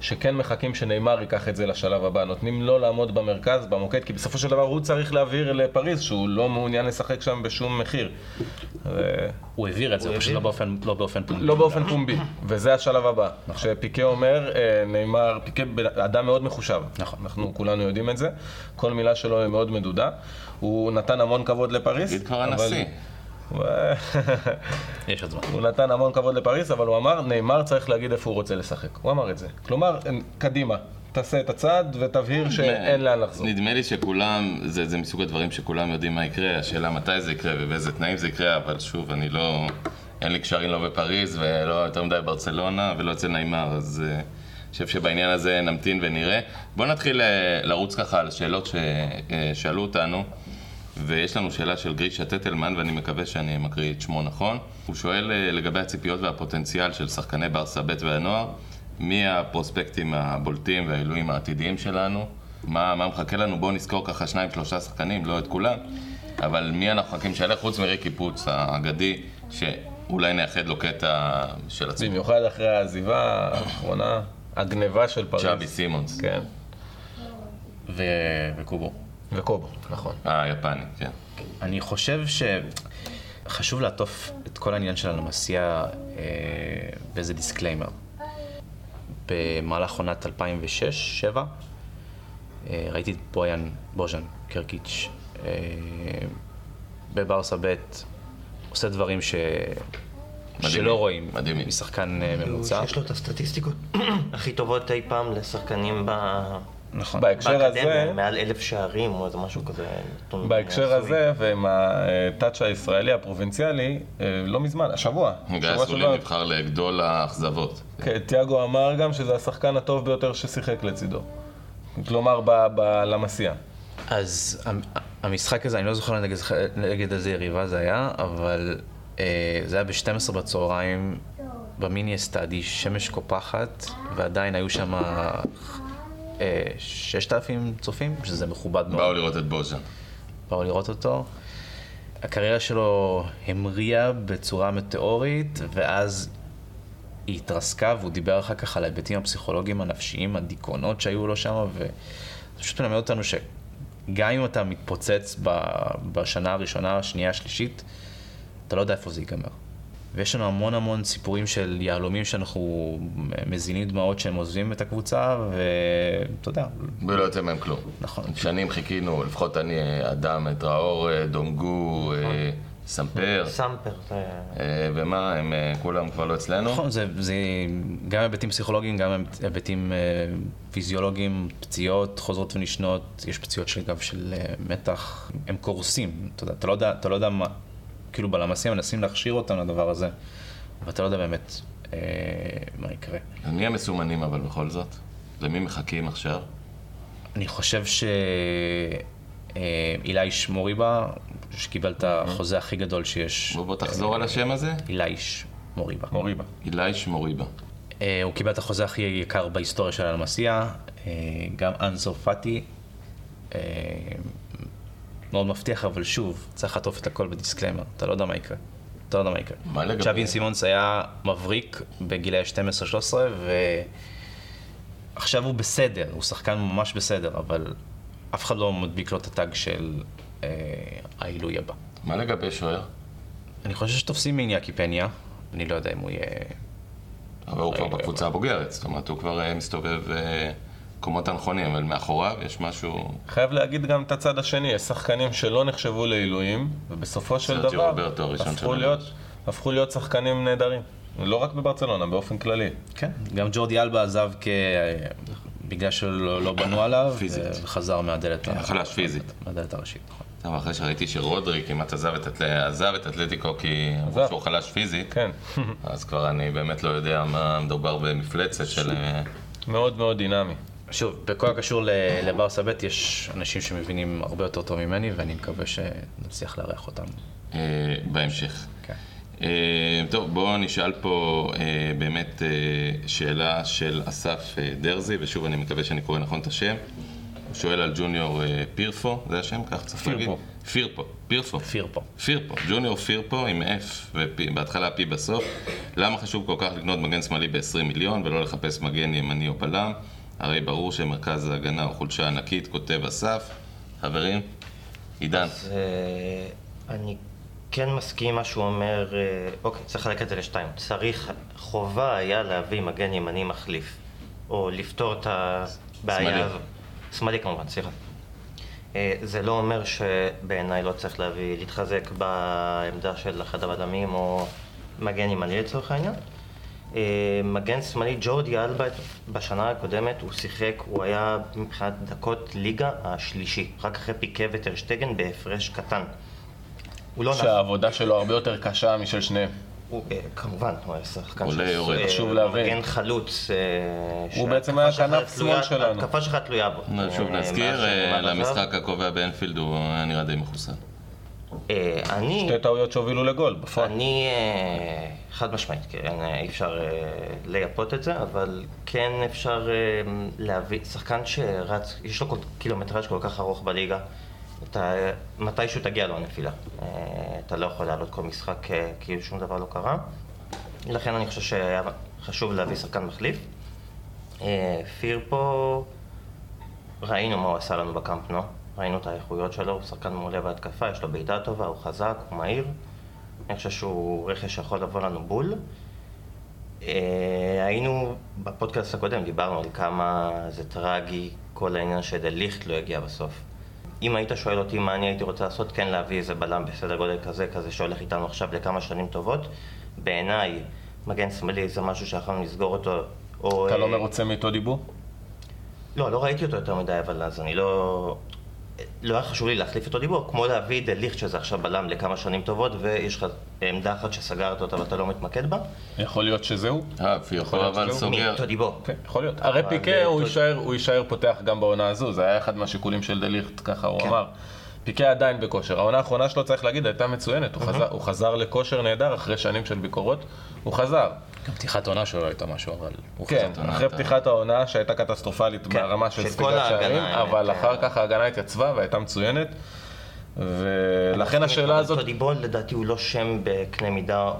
שכן מחכים שנאמר ייקח את זה לשלב הבא. נותנים לו לעמוד במרכז, במוקד, כי בסופו של דבר הוא צריך להבהיר לפריז שהוא לא מעוניין לשחק שם בשום מחיר. ו- הוא העביר את זה, הוא פשוט לא? באופן- לא באופן פומבי. לא באופן פומבי, וזה השלב הבא. כשפיקה אומר, אה, נאמר, פיקה אדם מאוד מחושב. נכון. אנחנו כולנו יודעים את זה. כל מילה שלו היא מאוד מדודה. הוא נתן המון כבוד לפריז. תגיד כבר אבל- הנשיא. יש עוד זמן. הוא נתן המון כבוד לפריז, אבל הוא אמר, נאמר צריך להגיד איפה הוא רוצה לשחק. הוא אמר את זה. כלומר, קדימה, תעשה את הצעד ותבהיר שאין לאן לחזור. נדמה לי שכולם, זה, זה מסוג הדברים שכולם יודעים מה יקרה, השאלה מתי זה יקרה ובאיזה תנאים זה יקרה, אבל שוב, אני לא, אין לי קשרים לא בפריז ולא יותר מדי בברצלונה ולא אצל נעימר, אז אה, אני חושב שבעניין הזה נמתין ונראה. בואו נתחיל אה, לרוץ ככה על השאלות ששאלו אותנו, ויש לנו שאלה של גרישה טטלמן, ואני מקווה שאני מקריא את שמו נכון. הוא שואל אה, לגבי הציפיות והפוטנציאל של שחקני ברסה ב' והנוער, מי הפרוספקטים הבולטים והעילויים העתידיים שלנו, מה, מה מחכה לנו, בואו נזכור ככה שניים שלושה שחקנים, לא את כולם, אבל מי אנחנו מחכים שיעלה חוץ מריקי פוץ האגדי, שאולי נייחד לו קטע של עצמו. במיוחד אחרי העזיבה האחרונה, הגניבה של פריז. צ'אבי סימונס, כן. ו- וקובו. וקובו, נכון. היפני, כן. אני חושב שחשוב לעטוף את כל העניין של הלמסיה אה, באיזה disclaimer. במהלך עונת 2006-2007 אה, ראיתי את בויאן, בוז'ן קרקיץ' אה, בברסה ב' עושה דברים ש... מדהימים, שלא רואים מדהימים. משחקן אה, ממוצע. יש לו את הסטטיסטיקות הכי טובות אי פעם לשחקנים ב... נכון. בהקשר באקדמיה, הזה, מעל אלף שערים או איזה משהו כזה. בהקשר. הזה, ועם הטאצ' הישראלי הפרובינציאלי, אה, לא מזמן, השבוע. גיא אסולין שעבר, נבחר לגדול האכזבות. כן, תיאגו אמר גם שזה השחקן הטוב ביותר ששיחק לצידו. כלומר, ב- בלמסייה. אז המ- המשחק הזה, אני לא זוכר נגד, נגד איזה יריבה זה היה, אבל אה, זה היה ב-12 בצהריים במיני אסטדי, שמש קופחת, ועדיין היו שם 6,000 צופים, שזה מכובד מאוד. באו לראות את בוז'ן. באו לראות אותו. הקריירה שלו המריאה בצורה מטאורית, ואז היא התרסקה, והוא דיבר אחר כך על ההיבטים הפסיכולוגיים הנפשיים, הדיכאונות שהיו לו שם, זה פשוט מלמד אותנו שגם אם אתה מתפוצץ בשנה הראשונה, השנייה, השלישית, אתה לא יודע איפה זה ייגמר. ויש לנו המון המון סיפורים של יהלומים שאנחנו מזינים דמעות שהם עוזבים את הקבוצה, ואתה יודע, ולא יוצא מהם כלום. נכון. שנים חיכינו, לפחות אני, אדם, את ראור, דונגו, אה, סמפר, סמפר. אה, ומה, הם אה, כולם כבר לא אצלנו? נכון, זה, זה גם היבטים פסיכולוגיים, גם היבטים פיזיולוגיים, פציעות חוזרות ונשנות, יש פציעות של גב של מתח, הם קורסים, אתה יודע, אתה לא יודע, אתה לא יודע מה, כאילו בלמ"סים מנסים להכשיר אותם לדבר הזה, ואתה לא יודע באמת אה, מה יקרה. מי המסומנים אבל בכל זאת? למי מחכים עכשיו? אני חושב שאילייש מוריבה, שקיבל את החוזה הכי גדול שיש, בוא בוא תחזור על השם הזה. אילייש מוריבה. מוריבה. אילייש מוריבה. אה, הוא קיבל את החוזה הכי יקר בהיסטוריה של למסיה, אה, גם אנסו פאטי. אה, מאוד מבטיח, אבל שוב, צריך לעטוף את הכל ב disclaimer, אתה לא יודע מה יקרה. אתה לא יודע מה יקרה. מה לגבי- צ'אבי סימונס היה מבריק בגילאי 12-13, ועכשיו הוא בסדר, הוא שחקן ממש בסדר, אבל אף אחד לא מדביק לו את ה tag של אה, העילוי הבא. מה לגבי שוער? אני חושב שתופסים מאיניאקי פניה, אני לא יודע אם הוא יהיה... אבל הוא כבר רגע, בקבוצה הבוגרת, זאת אומרת, הוא כבר אה, מסתובב אה, במקומות הנכונים, אבל מאחוריו יש משהו... חייב להגיד גם את הצד השני, יש שחקנים שלא נחשבו לעילויים, ובסופו של דבר הפכו. להיות, הפכו להיות שחקנים נהדרים. לא רק בברצלונה, באופן כללי. כן, גם ג'ורדי אלבה עזב כ... בגלל שלא לא בנו עליו, פיזית. וחזר מהדלת, ה- חלש פיזית. מהדלת הראשית. נכון. טוב, אחרי שראיתי שרודרי כמעט עזב את. עזב את אתלטיקו כי אמרו. שהוא חלש פיזית, כן. אז כבר אני באמת לא יודע מה מדובר במפלצת של... אה, מאוד מאוד דינמי. שוב, בכל הקשור לברסה ב' יש אנשים שמבינים הרבה יותר טוב ממני, ואני מקווה שנצליח לארח אותם. אה, בהמשך. כן. אה, טוב, בואו נשאל פה אה, באמת שאלה של אסף דרזי, ושוב אני מקווה שאני קורא נכון את השם. הוא שואל על ג'וניור פירפו, זה השם? כך צריך פירפו. להגיד? פירפו. פירפו. כפיר פה. פירפו, ג'וניור פירפו עם F ובהתחלה P בסוף. למה חשוב כל כך לקנות מגן שמאלי ב-20 מיליון ולא לחפש מגן ימני או בלם? הרי ברור שמרכז ההגנה הוא חולשה ענקית, כותב אסף. חברים, עידן, אז אה, אני כן מסכים עם מה שהוא אומר, אה, אוקיי, צריך לחלק את זה לשתיים. צריך, חובה היה להביא מגן ימני מחליף, או לפתור את הבעיה. הזאת. שמאלי כמובן, סליחה. אה, זה לא אומר שבעיניי לא צריך להביא, להתחזק בעמדה של אחד הבלמים או מגן ימני לצורך העניין. אה, מגן שמאלי, ג'ורדי אלבה בשנה הקודמת הוא שיחק, הוא היה מבחינת דקות ליגה השלישי, רק אחרי פיקה וטרשטגן בהפרש קטן. הוא לא נח... שהעבודה שלו הרבה יותר קשה משל שניהם. הוא, אה, כמובן, הוא היה שחקן עולה, של- יורד. אה, חשוב להבין. מגן חלוץ. הוא בעצם היה כנף שמאל שלנו. ההתקפה שלך תלויה בו. שוב נזכיר. למשחק הקובע באנפילד הוא היה נראה די מחוסן. אה, אני... שתי טעויות שהובילו לגול, בפועל. אני אה, חד משמעית, כן, אה, אי אפשר לייפות את זה, אבל כן אפשר להביא, שחקן שרץ, יש לו קילומטראז' כל כך ארוך בליגה, אתה, מתישהו תגיע לו הנפילה. אתה לא יכול לעלות כל משחק כאילו שום דבר לא קרה. לכן אני חושב שהיה חשוב להביא שחקן מחליף. פיר פה, ראינו מה הוא עשה לנו בקאמפ נו, ראינו את האיכויות שלו, הוא שחקן מעולה בהתקפה, יש לו בעיטה טובה, הוא חזק, הוא מהיר. אני חושב שהוא רכש שיכול לבוא לנו בול. אה, היינו, בפודקאסט הקודם דיברנו על כמה זה טרגי כל העניין שדליכט לא הגיע בסוף. אם היית שואל אותי מה אני הייתי רוצה לעשות, כן להביא איזה בלם בסדר גודל כזה, כזה שהולך איתנו עכשיו לכמה שנים טובות. בעיניי, מגן שמאלי זה משהו שיכולנו לסגור אותו. או, אתה לא אה, מרוצה מאיתו דיבור? לא, לא ראיתי אותו יותר מדי, אבל אז אני לא... לא היה חשוב לי להחליף אותו דיבור, כמו להביא את ליכט שזה עכשיו בלם לכמה שנים טובות, ויש לך עמדה אחת שסגרת אותה ואתה לא מתמקד בה. יכול להיות שזהו? אה, להיות אבל. סוגר. מאותו דיבור. כן, יכול להיות. הרי פיקה הוא. יישאר- הוא יישאר פותח גם בעונה הזו, זה היה אחד מהשיקולים של דליכט, ככה הוא כן. אמר. פיקה עדיין בכושר. העונה האחרונה שלו, צריך להגיד, הייתה מצוינת. הוא חזר לכושר נהדר אחרי שנים של ביקורות. הוא חזר. גם פתיחת עונה שלו הייתה משהו, אבל הוא כן, אחרי פתיחת העונה שהייתה קטסטרופלית כן, ברמה של ספיגת שערים, אבל. אחר כך ההגנה התייצבה והייתה מצוינת. ולכן השאלה הזאת... אותו דיבור לדעתי הוא לא שם בקנה מידה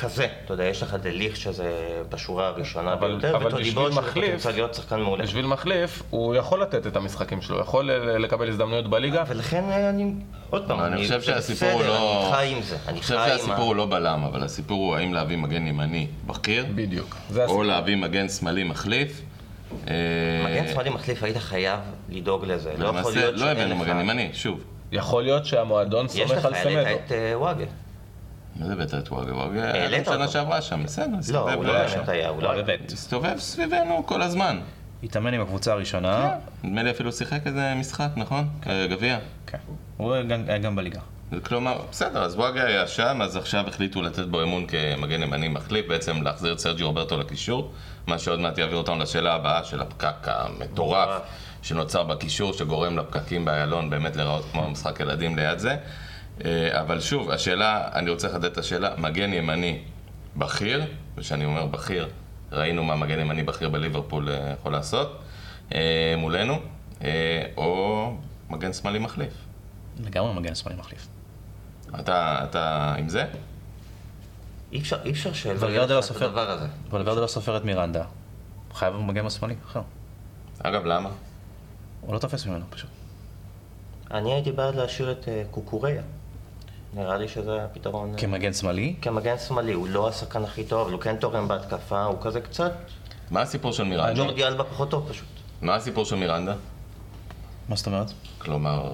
כזה, אתה יודע, יש לך דליך שזה בשורה הראשונה אבל- ביותר, אבל וטודיבו בשביל שזה מחליף- פוטנציאל להיות שחקן מעולה. בשביל מחליף, הוא יכול לתת את המשחקים שלו, יכול לקבל הזדמנויות בליגה. ולכן אני, עוד פעם, אני חושב זה שהסיפור הוא בסדר, לא... אני חי עם זה, אני אני חושב שהסיפור. הוא לא בלם, אבל הסיפור הוא האם להביא מגן ימני בכיר, בדיוק. או. להביא מגן שמאלי מחליף. אה, מגן שמאלי מחליף, היית חייב לדאוג לזה. לא יכול להיות לא שאין הבאנו לך... מגן ימני, שוב. יכול להיות שהמועדון יש סומך לך, על סמדו. את אה, וואגה. מה זה את וואגה? וואגה היה שנה. שעברה שם, בסדר, לא, הוא לא. באמת היה, הוא לא היה. בבית. הסתובב סביבנו כל הזמן. התאמן עם הקבוצה הראשונה. נדמה לי אפילו שיחק איזה משחק, נכון? אה, גביע. כן. הוא היה גם- בליגה. כלומר, בסדר, אז וואגה היה שם, אז עכשיו החליטו לתת בו אמון כמגן ימני מחליף, בעצם להחזיר את סרג'י רוברטו לקישור, מה שעוד מעט יעביר אותנו לשאלה הבאה של הפקק המטורף מטורף. שנוצר בקישור, שגורם לפקקים באיילון באמת להיראות כמו משחק ילדים ליד זה. אה, אבל שוב, השאלה, אני רוצה לחדד את השאלה, מגן ימני בכיר, וכשאני אומר בכיר, ראינו מה מגן ימני בכיר בליברפול אה, יכול לעשות, אה, מולנו, או מגן שמאלי מחליף. לגמרי מגן שמאלי מחליף. אתה, אתה עם זה? אי אפשר, אי אפשר ולוורדה לא לך את סופר. הדבר הזה. ולוורדה לא סופר את מירנדה. חייב מגן שמאלי אחר. אגב, למה? הוא לא תופס ממנו פשוט. אני הייתי בעד להשאיר את קוקוריה. נראה לי שזה הפתרון. אה, כמגן שמאלי, כמגן שמאלי, הוא לא השחקן הכי טוב, הוא כן תורם בהתקפה, הוא כזה קצת... מה הסיפור של מירנדה? ג'ורדי אלבה פחות טוב פשוט. מה הסיפור של מירנדה? מה זאת אומרת? כלומר,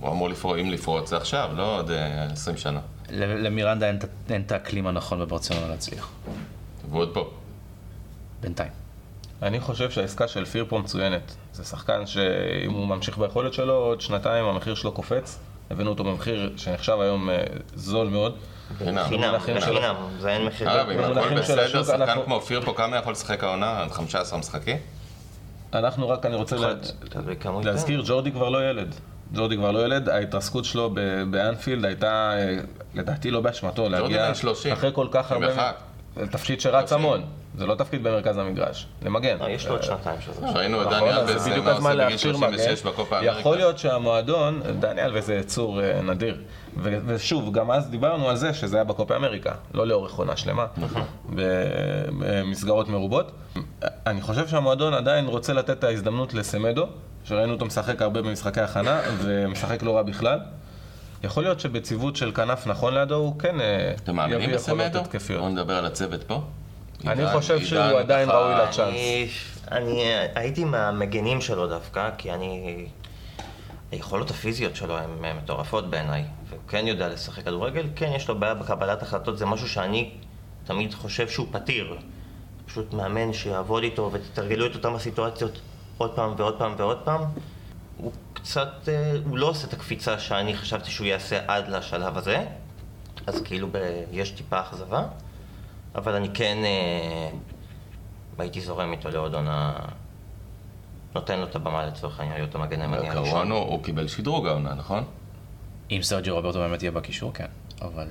הוא אמור לפרוץ, אם לפרוץ זה עכשיו, לא עוד אה, 20 שנה. ל- למירנדה אין את- אין את האקלים הנכון בברצלונה להצליח. והוא עוד פה. בינתיים. אני חושב שהעסקה של פיר פה מצוינת. זה שחקן שאם הוא ממשיך ביכולת שלו, עוד שנתיים המחיר שלו קופץ. הבאנו אותו במחיר שנחשב היום אה, זול מאוד. חינם. חינם, זה אין מחיר. אגב, אם הכל בסדר, שחקן אנחנו- כמו אופיר פה, כמה יכול לשחק העונה? עד 15 משחקים? אנחנו רק, אני רוצה. להזכיר, ג'ורדי כבר לא ילד. ג'ורדי כבר לא ילד, ההתרסקות שלו באנפילד הייתה, אה, לדעתי לא באשמתו, להגיע בן 30. אחרי כל כך הרבה... 31. זה תפקיד שרץ. המון, זה לא תפקיד במרכז המגרש, למגן. לא, יש לו עוד שנתיים שזה. ראינו את נכון, זה וזה בדיוק מה הזמן עושה בגיל להכשיר 36 מגן. יכול אמריקה. להיות שהמועדון, דניאל וזה יצור אה, נדיר. ו- ושוב, גם אז דיברנו על זה שזה היה בקופה אמריקה, לא לאורך עונה שלמה, נכון. במסגרות מרובות. אני חושב שהמועדון עדיין רוצה לתת את ההזדמנות לסמדו, שראינו אותו משחק הרבה במשחקי הכנה, ומשחק לא רע בכלל. יכול להיות שבציוות של כנף נכון לידו, הוא כן אה, אתם מאמינים יביא יכולות בסמדו? התקפיות. בואו נדבר על הצוות פה. אני חושב שהוא עדיין ראוי לצ'אנס. אני, הייתי מהמגנים שלו דווקא, כי אני... היכולות הפיזיות שלו הן מטורפות בעיניי, והוא כן יודע לשחק כדורגל, כן יש לו בעיה בקבלת החלטות, זה משהו שאני תמיד חושב שהוא פתיר. פשוט מאמן שיעבוד איתו ותתרגלו את אותם הסיטואציות עוד פעם ועוד פעם ועוד פעם. הוא קצת, אה, הוא לא עושה את הקפיצה שאני חשבתי שהוא יעשה עד לשלב הזה, אז כאילו ב, יש טיפה אכזבה, אבל אני כן אה, הייתי זורם איתו לעוד עונה, נותן לו את הבמה לצורך העניין להיות המגן הימני הראשון. הוא הוא קיבל שדרוג העונה, נכון? אם סרג'י רוברטו באמת יהיה בקישור, כן. אבל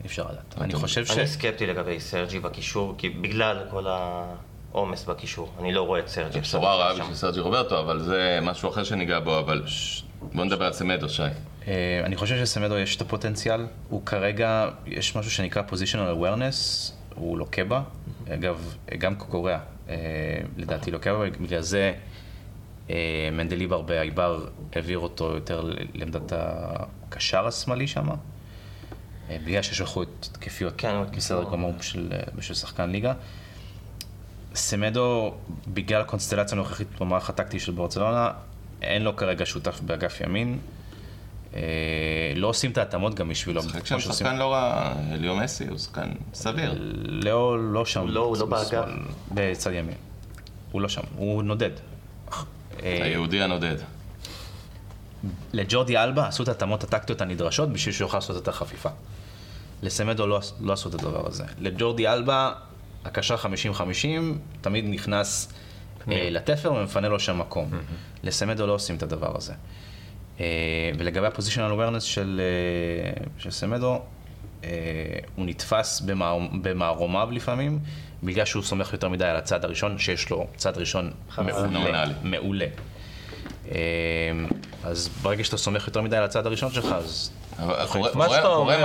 אי אפשר לדעת. אני חושב ש... אני סקפטי לגבי סרג'י בקישור, כי בגלל כל העומס בקישור, אני לא רואה את סרג'י. זו בשורה רעה. בשביל סרג'י רוברטו, אבל זה משהו אחר שניגע בו, אבל בואו נדבר על סמדו, שי. אה, אני חושב שסמדו יש את הפוטנציאל, הוא כרגע, יש משהו שנקרא positional awareness, הוא לוקה בה, אגב, גם קוקוריאה, אה, לדעתי לוקה בה, בגלל זה אה, מנדליבר באייבר העביר אותו יותר לעמדת הקשר השמאלי שם, בגלל שיש לו התקפיות כן, בסדר התקפי. גמור בשביל, בשביל שחקן ליגה. סמדו, בגלל הקונסטלציה הנוכחית במערך הטקטי של ברצלונה, אין לו כרגע שותף באגף ימין. אה, לא עושים את ההתאמות גם בשבילו. שחק כמו שם שעושים- שחקן לא רע, אליו מסי הוא שחקן סביר. לא, לא שם. לא- הוא לא באגף. בצד ימין. הוא לא שם, הוא נודד. אה, היהודי הנודד. לג'ורדי אלבה עשו את ההתאמות הטקטיות הנדרשות בשביל שהוא יוכל לעשות את החפיפה. לסמדו לא, לא עשו את הדבר הזה. לג'ורדי אלבה, הקשר 50-50, תמיד נכנס לתפר ומפנה לו שם מקום. לסמדו לא עושים את הדבר הזה. אה, ולגבי ה-positional awareness של, אה, של סמדו, אה, הוא נתפס במער, במערומיו לפעמים, בגלל שהוא סומך יותר מדי על הצד הראשון, שיש לו צד ראשון מעולה. מעולה. אה, אז ברגע שאתה סומך יותר מדי על הצד הראשון שלך, אז... קורה-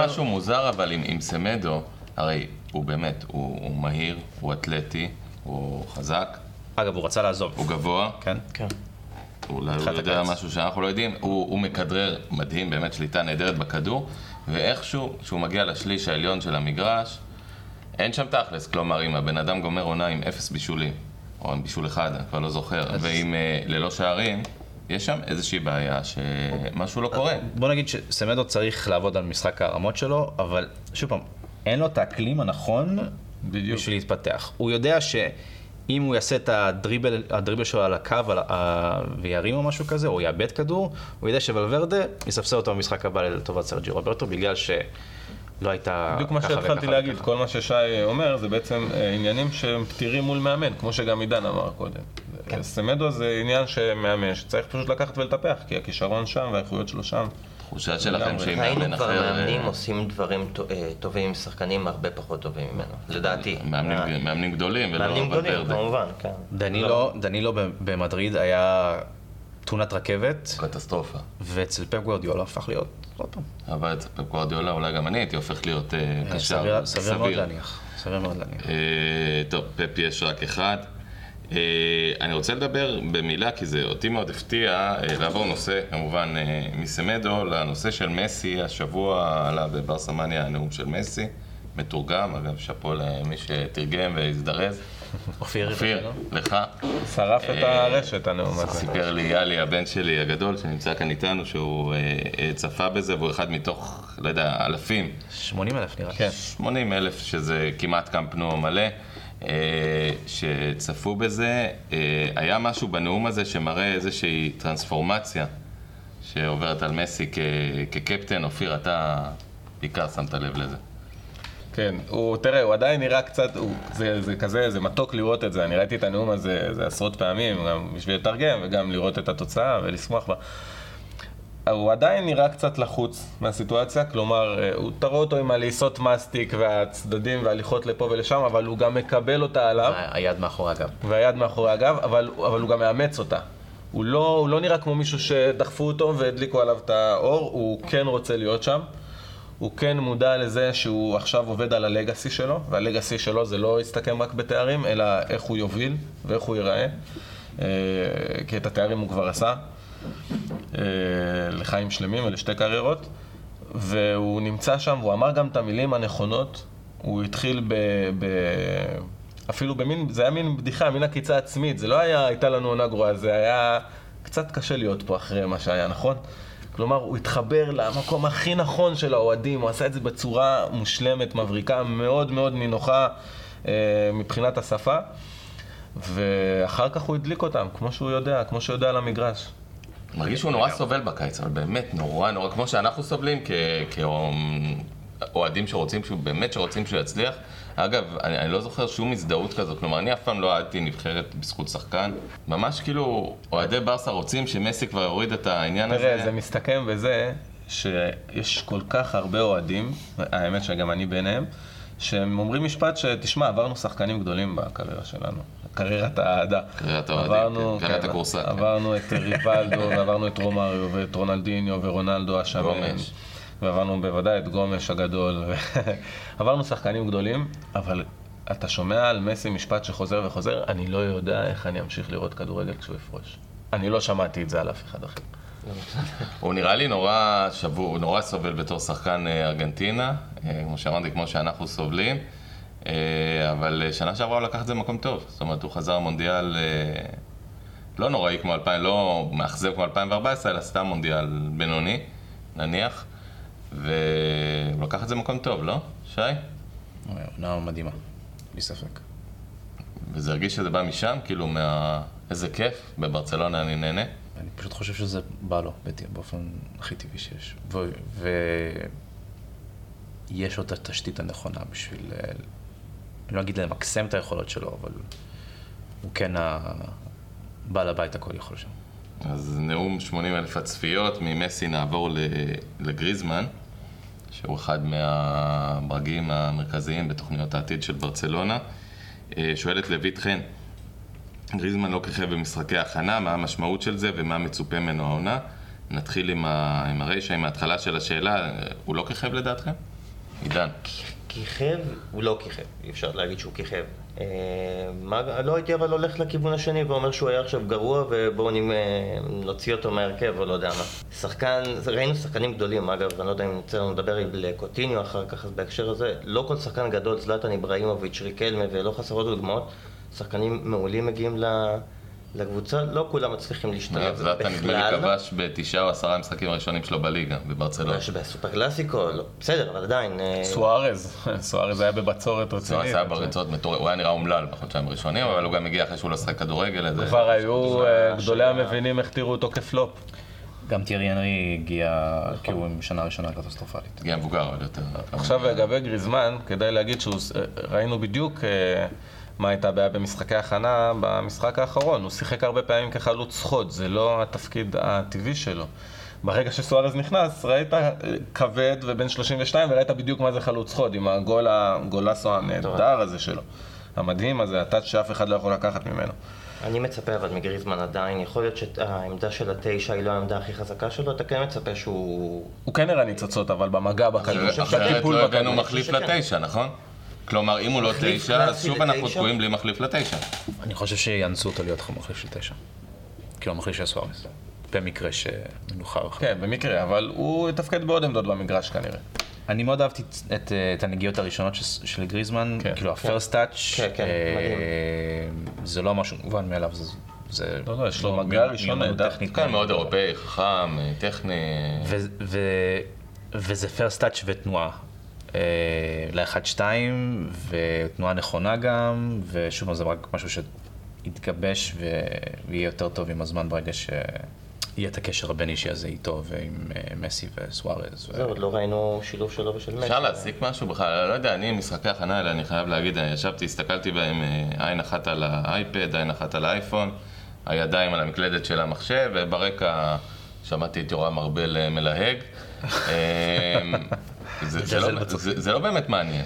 משהו מוזר אבל עם עם סמדו, הרי הוא באמת, הוא, הוא מהיר, הוא אתלטי, הוא חזק, אגב, הוא רצה לעזוב. הוא גבוה, כן? כן. אולי הוא התחלת יודע. משהו שאנחנו לא יודעים, הוא, הוא מכדרר מדהים, באמת שליטה נהדרת בכדור, ואיכשהו, כשהוא מגיע לשליש העליון של המגרש, אין שם תכלס, כלומר, אם הבן אדם גומר עונה עם אפס בישולים, או עם בישול אחד, אני כבר לא זוכר, ועם אה, ללא שערים, יש שם איזושהי בעיה שמשהו לא קורה. בוא נגיד שסמדו צריך לעבוד על משחק הרמות שלו, אבל שוב פעם, אין לו את האקלים הנכון בדיוק. בשביל להתפתח. הוא יודע שאם הוא יעשה את הדריבל, הדריבל שלו על הקו על, ה- וירים או משהו כזה, או יאבד כדור, הוא יודע שוולברדה יספסל אותו במשחק הבא לטובת סרג'י רוברטו, בגלל שלא הייתה בדיוק מה שהתחלתי להגיד, וככה. כל מה ששי אומר זה בעצם אה, עניינים שהם פתירים מול מאמן, כמו שגם עידן אמר קודם. כן. סמדו זה עניין שמאמן, שצריך פשוט לקחת ולטפח, כי הכישרון שם והאיכויות שלו שם. תחושה שלכם. שאם מאמן כבר אחר... מאמנים אה, עושים דברים אה, טובים עם שחקנים הרבה פחות טובים ממנו, לדעתי. מאמנים, אה, מאמנים גדולים, ולא מאמנים גדולים. כמובן, כן. דנילו, דנילו במדריד היה תאונת רכבת, קטסטרופה. ואצל פפ גוורדיולה הפך להיות, עוד פעם, אבל אצל פפ גוורדיולה אולי גם אני הייתי הופך להיות אה, קשר סביר- סביר מאוד להניח. סביר מאוד להניח. אה, טוב, פפ יש רק אחד. אה, אני רוצה לדבר במילה, כי זה אותי מאוד הפתיע, אה, לעבור נושא, כמובן, אה, מסמדו לנושא של מסי. השבוע עלה בברסמניה הנאום של מסי, מתורגם, אגב, שאפו למי שתרגם והזדרז. אופיר, אופיר, יתקנו? לך. שרף את הרשת הנאום הזה. סיפר לי יאלי, הבן שלי הגדול, שנמצא כאן איתנו, שהוא צפה בזה, והוא אחד מתוך, לא יודע, אלפים 80 אלף נראה. לי. כן. 80 אלף, שזה כמעט קמפנו מלא, אה, שצפו בזה. אה, היה משהו בנאום הזה שמראה איזושהי טרנספורמציה שעוברת על מסי כקפטן. אופיר, אתה בעיקר שמת לב לזה. כן, הוא, תראה, הוא עדיין נראה קצת, הוא, זה, זה כזה, זה מתוק לראות את זה, אני ראיתי את הנאום הזה זה עשרות פעמים, גם בשביל לתרגם וגם לראות את התוצאה ולשמוח בה. הוא עדיין נראה קצת לחוץ מהסיטואציה, כלומר, אה, הוא תראה אותו עם הלעיסות מסטיק והצדדים והליכות לפה ולשם, אבל הוא גם מקבל אותה עליו, היד מאחורי הגב. והיד מאחורי הגב, אבל, אבל הוא גם מאמץ אותה. הוא לא, הוא לא נראה כמו מישהו שדחפו אותו והדליקו עליו את האור, הוא כן רוצה להיות שם. הוא כן מודע לזה שהוא עכשיו עובד על הלגאסי שלו, והלגאסי שלו זה לא יסתכם רק בתארים, אלא איך הוא יוביל ואיך הוא ייראה. אה, כי את התארים הוא כבר עשה, לחיים שלמים ולשתי קריירות. והוא נמצא שם, והוא אמר גם את המילים הנכונות. הוא התחיל ב... ב... אפילו במין, זה היה מין בדיחה, מין עקיצה עצמית. זה לא היה, הייתה לנו עונה גרועה, זה היה קצת קשה להיות פה אחרי מה שהיה, נכון? כלומר, הוא התחבר למקום הכי נכון של האוהדים, הוא עשה את זה בצורה מושלמת, מבריקה, מאוד מאוד נינוחה אה, מבחינת השפה. ואחר כך הוא הדליק אותם, כמו שהוא יודע, כמו שהוא יודע על המגרש. מרגיש שהוא נורא סובל בקיץ, אבל באמת נורא נורא, כמו שאנחנו סובלים כ- כאוהדים שרוצים, באמת שרוצים שהוא יצליח. אגב, אני, אני לא זוכר שום הזדהות כזו, כלומר, אני אף פעם לא אהדתי נבחרת בזכות שחקן. ממש כאילו, אוהדי ברסה רוצים שמסי כבר יוריד את העניין הזה. תראה, זה מסתכם בזה שיש כל כך הרבה אוהדים, האמת שגם אני ביניהם, שהם אומרים משפט שתשמע, עברנו שחקנים גדולים בקריירה שלנו, קריירת האהדה. קריירת האוהדים, כן, קריירת הכורסה, כן. עברנו את ריבלדו, ועברנו את רומריו, ואת רונלדיניו, ורונלדו השמן. ועברנו בוודאי את גומש הגדול. עברנו שחקנים גדולים, אבל אתה שומע על מסי משפט שחוזר וחוזר, אני לא יודע איך אני אמשיך לראות כדורגל כשהוא יפרוש. אני לא שמעתי את זה על אף אחד אחר. הוא נראה לי נורא שבור, נורא סובל בתור שחקן אה, ארגנטינה, אה, כמו שאמרתי, כמו שאנחנו סובלים, אבל אה, שנה שעברה הוא לקח את זה במקום טוב. זאת אומרת, הוא חזר מונדיאל אה, לא נוראי כמו 2000, לא מאכזב כמו 2014, אלא סתם מונדיאל בינוני, נניח, והוא לקח את זה במקום טוב, לא? שי? עונה מדהימה, בלי ספק. וזה הרגיש שזה בא משם, כאילו מה... איזה כיף, בברצלונה אני נהנה. אני פשוט חושב שזה בא לו באופן הכי טבעי שיש. ויש לו את התשתית הנכונה בשביל, אה, אני לא אגיד למקסם את היכולות שלו, אבל הוא כן הבעל הבית הכל יכול שם. אז נאום 80 אלף הצפיות, ממסי נעבור לגריזמן, שהוא אחד מהברגים המרכזיים בתוכניות העתיד של ברצלונה. אה, שואלת לויט חן, גריזמן לא כיכב במשחקי הכנה, מה המשמעות של זה ומה מצופה ממנו העונה? נתחיל עם, ה... עם הרשע, עם ההתחלה של השאלה, אה, הוא לא כיכב לדעתכם? עידן. כיכב, הוא לא כיכב, אי אפשר להגיד שהוא כיכב. אה, מה, לא הייתי אבל הולך לכיוון השני ואומר שהוא היה עכשיו גרוע ובואו אה, נוציא אותו מהרכב או לא יודע מה. שחקן, ראינו שחקנים גדולים אגב, אני לא יודע אם יצא לנו לדבר עם קוטיניו אחר כך, אז בהקשר הזה, לא כל שחקן גדול, זלאטן איבראימוביץ', ריקלמה ולא חסרות דוגמאות, שחקנים מעולים מגיעים ל- לקבוצה, לא כולם מצליחים להשתלב זלאטן נדמה לי. כבש בתשעה או עשרה המשחקים הראשונים שלו בליגה, בברצלונה. אולי שבסופר קלאסיקו, לא, בסדר, אבל עדיין. אה, סוארז, סוארז היה בבצורת זה רצינית. עשה בריצות מטורף, הוא היה נראה אומלל בחודשיים הראשונים, אבל הוא גם הגיע אחרי שהוא לא שחק כדורגל. כבר היו אה, גדולי המבינים איך תראו אותו כפלופ. גם טיירי הנרי הגיע כאילו עם שנה ראשונה קטסטרופלית. הגיע מבוגר עוד יותר. עכשיו לגבי גריזמן, כדאי להגיד שראינו בדיוק אה, מה הייתה הבעיה במשחקי הכנה במשחק האחרון. הוא שיחק הרבה פעמים כחלוץ חוד, זה לא התפקיד הטבעי שלו. ברגע שסוארז נכנס, ראית אה, כבד ובן 32 וראית בדיוק מה זה חלוץ חוד, עם הגול הגולסו הנהדר הזה שלו. המדהים הזה, הטאץ' שאף אחד לא יכול לקחת ממנו. אני מצפה אבל מגריזמן עדיין, יכול להיות שהעמדה של התשע היא לא העמדה הכי חזקה שלו, אתה כן מצפה שהוא... הוא כן הראה ניצוצות, אבל במגע בכדור, אחרת בטיפול לא הבאנו. מחליף. לתשע, נכון? כלומר, אם הוא לא מחליף תשע, אז שוב אנחנו? תקועים בלי מחליף לתשע. אני חושב שיאנסו אותו להיות מחליף של תשע. כאילו המחליף של סוארס. במקרה שמנוחר. כן, במקרה, אבל הוא יתפקד בעוד עמדות במגרש כנראה. אני מאוד אהבתי את, את, את הנגיעות הראשונות של, של גריזמן, כן. כאילו הפרסט טאץ', כן, כן, מדהים. זה לא משהו מובן מאליו, זה, זה לא, לא, יש לו מגע ראשון נהדר. טכנית. כאן מאוד אירופאי, חכם, טכני. ו, ו, וזה פרסט טאץ' ותנועה. אה, ל-1-2, ותנועה נכונה גם, ושוב, זה רק משהו שיתגבש ויהיה יותר טוב עם הזמן ברגע שיהיה את הקשר הבין-אישי הזה איתו ועם אה, מסי וסוארז. זהו, עוד לא ראינו שילוב שלו ושל מסי. אפשר להסיק משהו בכלל? לא יודע, אני משחקי הכנה האלה, אני חייב להגיד, אני ישבתי, הסתכלתי בהם אה, עין אחת על האייפד, עין אחת על האייפון, הידיים על המקלדת של המחשב, וברקע שמעתי את יורם ארבל אה, מלהג. אה, זה- זה לא- זה- לא באמת מעניין.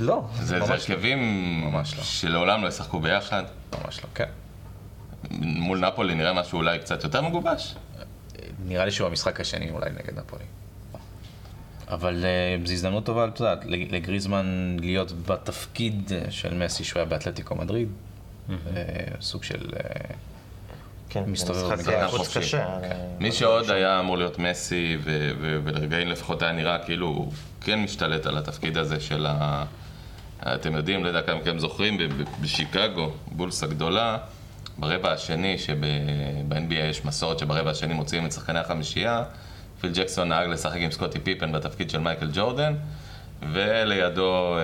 לא, זה זה הרכבים ממש לא. שלעולם לא ישחקו ביחד. ממש לא, כן. מול נפולי נראה משהו אולי קצת יותר מגובש. נראה לי שהוא המשחק השני אולי נגד נפולי. אבל uh, זו הזדמנות טובה, את יודעת, לגריזמן להיות בתפקיד אה, של מסי שהוא היה באתלטיקו מדריד. אה, סוג של... אה, כן, מסתובב משחק במגרש חוץ חופשי. קשה. מי אבל- שעוד היה אמור להיות מסי, ולרגעים לפחות היה נראה כאילו הוא כן משתלט על התפקיד הזה של ה... אתם יודעים, לא יודע כמה מכם זוכרים, בשיקגו, בולס הגדולה, ברבע השני, שב-NBA יש מסורת שברבע השני מוציאים את שחקני החמישייה, פיל ג'קסון נהג לשחק עם סקוטי פיפן בתפקיד של מייקל ג'ורדן, ולידו אה,